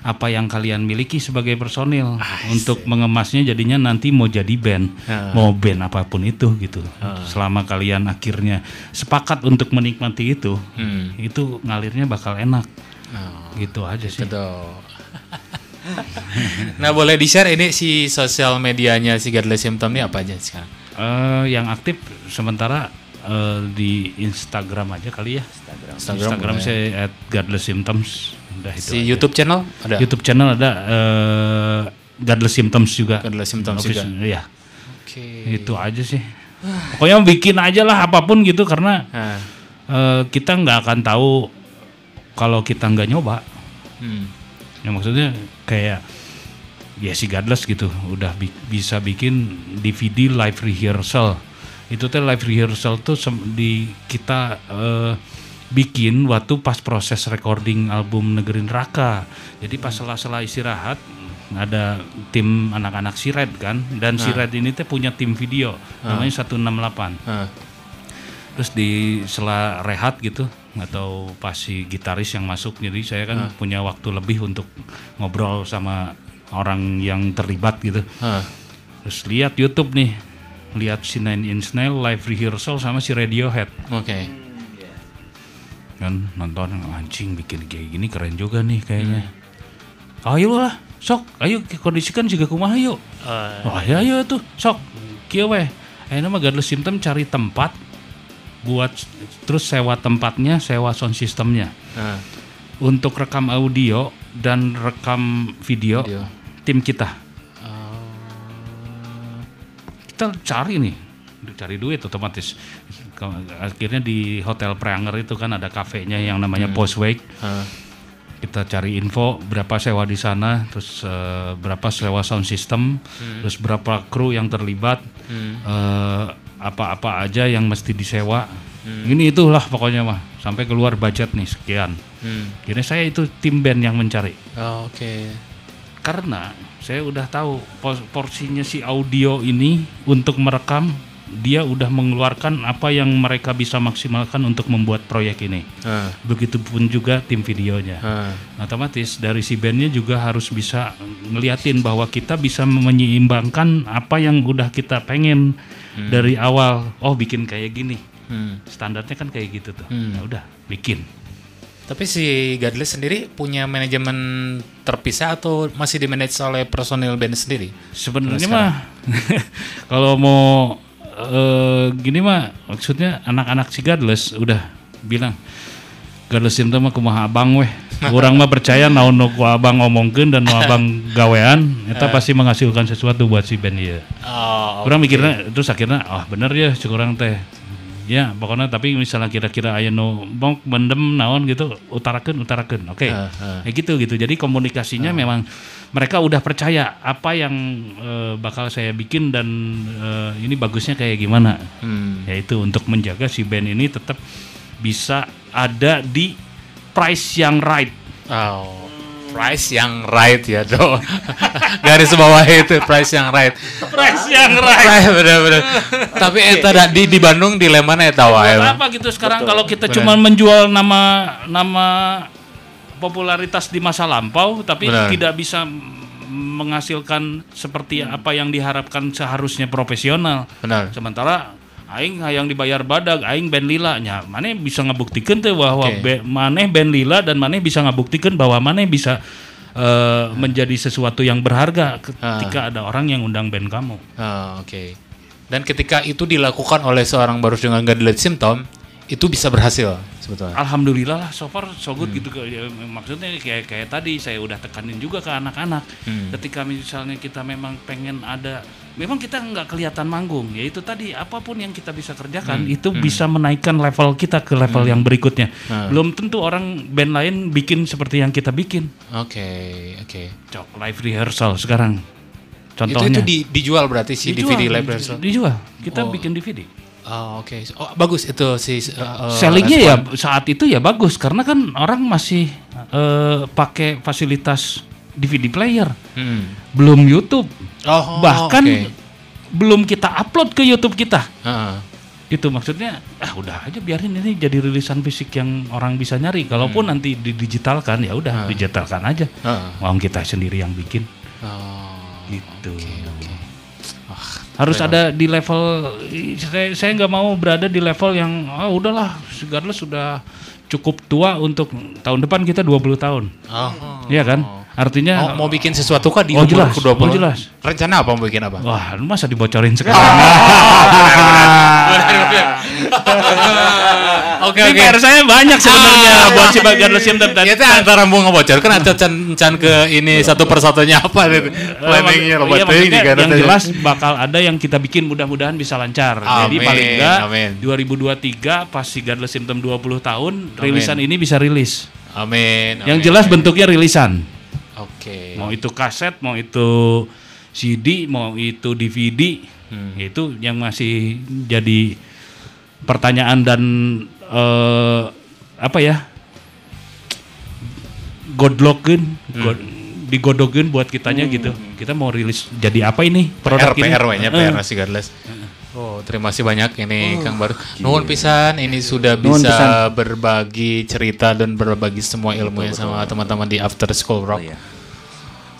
apa yang kalian miliki sebagai personil untuk mengemasnya jadinya nanti mau jadi band Ah. mau band apa pun itu gitu selama kalian akhirnya sepakat untuk menikmati itu Hmm. itu ngalirnya bakal enak Oh, gitu aja sih betul. nah boleh di share ini si sosial medianya si Godless Symptom ini apa aja sekarang? Eh, yang aktif sementara eh, di Instagram aja kali ya. Instagram Instagram, boleh. saya at Godless Symptoms. Udah itu. Si aja. YouTube channel ada? YouTube channel ada eh, Godless Symptoms juga. Godless Symptoms juga. Official, Iya, Oke. itu aja sih. Pokoknya bikin aja lah apa pun gitu karena Nah, eh, kita nggak akan tahu kalau kita nggak nyoba. hmm. Ya maksudnya kayak ya si Godless gitu udah bi- bisa bikin DVD live rehearsal. Itu teh live rehearsal tuh di kita eh, bikin waktu pas proses recording album Negeri Neraka. Jadi pas sela-sela istirahat ada tim anak-anak Sired kan? Dan Sired ini teh punya tim video namanya 168 Ah, terus di sela rehat gitu atau pas si gitaris yang masuk. Jadi saya kan punya waktu lebih untuk ngobrol sama orang yang terlibat gitu. Ah. terus lihat YouTube nih lihat si Nine Inch Nails live rehearsal sama si Radiohead. Oke. kan nonton anjing bikin kayak gini keren juga nih kayaknya. Ayo lah sok ayo kondisikan juga kumaha yuk oh ayo ayo tuh sok kieu weh. Ayeuna mah Godless Symptom cari tempat buat terus sewa tempatnya sewa sound systemnya. Ah, untuk rekam audio dan rekam video, Video. tim kita. Kita cari nih cari duit otomatis. Akhirnya di hotel Pranger itu kan ada kafenya yang namanya Post Wake Ah, kita cari info berapa sewa di sana, terus eh, berapa sewa sound system, terus berapa kru yang terlibat, eh, apa-apa aja yang mesti disewa. Ini itulah pokoknya mah sampai keluar budget nih sekian. hmm. Jadi saya itu tim band yang mencari. Oh, Oke. Karena saya udah tahu porsinya si audio ini untuk merekam dia udah mengeluarkan apa yang mereka bisa maksimalkan untuk membuat proyek ini. Ah, Begitupun juga tim videonya. ah. otomatis dari si bandnya juga harus bisa ngeliatin bahwa kita bisa menyeimbangkan apa yang udah kita pengen dari awal oh bikin kayak gini Hmm. standarnya kan kayak gitu tuh Hmm. Ya udah bikin Tapi si Godless sendiri punya manajemen terpisah atau masih dimanage oleh personil band sendiri? sebenarnya mah kalau mau eh, gini mah maksudnya anak-anak si Godless udah bilang Godless itu mah kumaha abang weh. Orang mah percaya naon nu ku abang ngomongkeun dan nu abang gawean eta pasti menghasilkan sesuatu buat si band ieu. Oh, Orang mikirnya terus akhirnya ah bener ya cek orang teh Ya, pokoknya tapi misalnya kira-kira aya nu bong mendem naon gitu, utarakeun utarakeun. Oke. Heeh, heeh. Ya gitu gitu. Jadi komunikasinya memang mereka udah percaya apa yang eh, bakal saya bikin dan eh, ini bagusnya kayak gimana. Hmm. Yaitu untuk menjaga si band ini tetap bisa ada di price yang right. Oh, price yang right ya, Do. Garis bawah itu price yang right. Price yang right. Price bener-bener. Tapi eta di di Bandung dilema na eta wae. Apa gitu sekarang kalau kita cuma menjual nama nama popularitas di masa lampau tapi Benar. tidak bisa menghasilkan seperti apa yang diharapkan seharusnya profesional. Benar. Sementara aing yang dibayar badag aing band lila nya maneh bisa ngebuktikan tuh bahwa Oke. be- maneh band lila dan maneh bisa ngebuktikan bahwa maneh bisa eh, menjadi sesuatu yang berharga ketika ada orang yang undang band kamu. Oh, oke. Dan ketika itu dilakukan oleh seorang baru dengan gangguan symptom, itu bisa berhasil sebetulnya. Alhamdulillah lah so far so good gitu ya, maksudnya kayak kayak tadi saya udah tekanin juga ke anak-anak Hmm. ketika misalnya kita memang pengen ada memang kita nggak kelihatan manggung ya itu tadi apa pun yang kita bisa kerjakan itu bisa menaikkan level kita ke level yang berikutnya Hmm. belum tentu orang band lain bikin seperti yang kita bikin Oke, oke. cok live rehearsal sekarang Itu contohnya itu di- dijual berarti si Dijual, DVD live rehearsal. dijual kita Oh. bikin DVD Oh, oke. Oh, bagus itu si uh, uh, Sellingnya ya saat itu ya bagus karena kan orang masih eh, pakai fasilitas DVD player, Hmm. belum YouTube, Oh, bahkan oke. belum kita upload ke YouTube kita. Heeh. Itu maksudnya ah udah aja biarin ini jadi rilisan fisik yang orang bisa nyari. Kalaupun nanti didigitalkan ya udah digitalkan aja. Heeh. Mau kita sendiri yang bikin Oh. gitu. oke. Harus ada di level saya saya nggak mau berada di level yang ah udahlah regardless sudah cukup tua untuk tahun depan kita 20 tahun. Oh. Iya kan? Artinya Mau, mau bikin sesuatu kah di Oh, umur jelas, ke-20? oh, jelas. Rencana apa mau bikin apa? wah lu masa dibocorin sekarang. Oke oke. PR saya banyak sebenarnya Ah. buat si bagian Resim dan Ya itu antara mau ngebocor kan atau can, can ke ini satu persatunya apa nih planningnya lo Iya, buat teuing maksudnya juga yang jelas bakal ada yang kita bikin mudah-mudahan bisa lancar. Jadi Amin, paling enggak amin. 2023 pas si Godless Symptom 20 tahun rilisan ini bisa rilis. Amin. Yang amin. jelas bentuknya rilisan. Oke. Mau itu kaset, mau itu CD, mau itu DVD, Hmm. itu yang masih jadi pertanyaan dan eh, apa ya? Godlokin, Hmm. god, digodokin buat kitanya gitu. Kita mau rilis jadi apa ini PR, produk ini? PR nya Eh, PR nasi godless. Oh, terima kasih banyak ini Kang Baru. Nuhun pisan ini sudah Nuhun bisa pisan. berbagi cerita dan berbagi semua ilmunya sama teman-teman di After School Rock. Iya.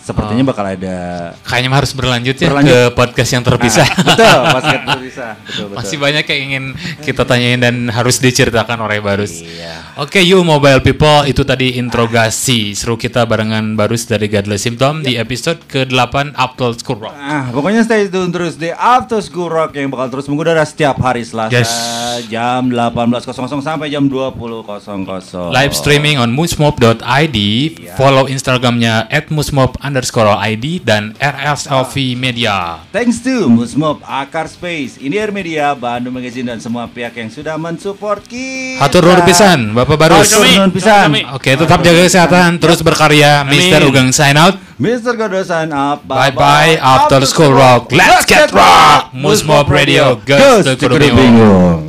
Sepertinya bakal ada Kayaknya harus berlanjut ya Berlanjut. ke podcast yang terpisah. betul, basket bisa. Betul, betul. Masih banyak yang ingin kita tanyain dan harus diceritakan oleh Barus. Iya. Oke, you mobile people, itu tadi interogasi seru kita barengan Barus dari Godless Symptom di episode ke-8 Apple School Rock. Ah, pokoknya stay tune terus di After School Rock yang bakal terus mengudara setiap hari Selasa Yes. jam 18.00 sampai jam 20.00. Live streaming on musmob.id, follow Instagramnya at musmob underscore ID dan RSLV Media. Thanks to Musmob, Akar Space, Indier Media, Bandung Magazine dan semua pihak yang sudah mensupport kita. Hatur pisan, Bapak Barus. Nuhun pisan. Kami. Oke, tetap jaga kesehatan, terus berkarya. Mr. Ugeng sign out. Mr. Godo sign up. Bye bye, After School Rock. Let's get rock. Musmob Radio, Tukudu Bingung. Bingung.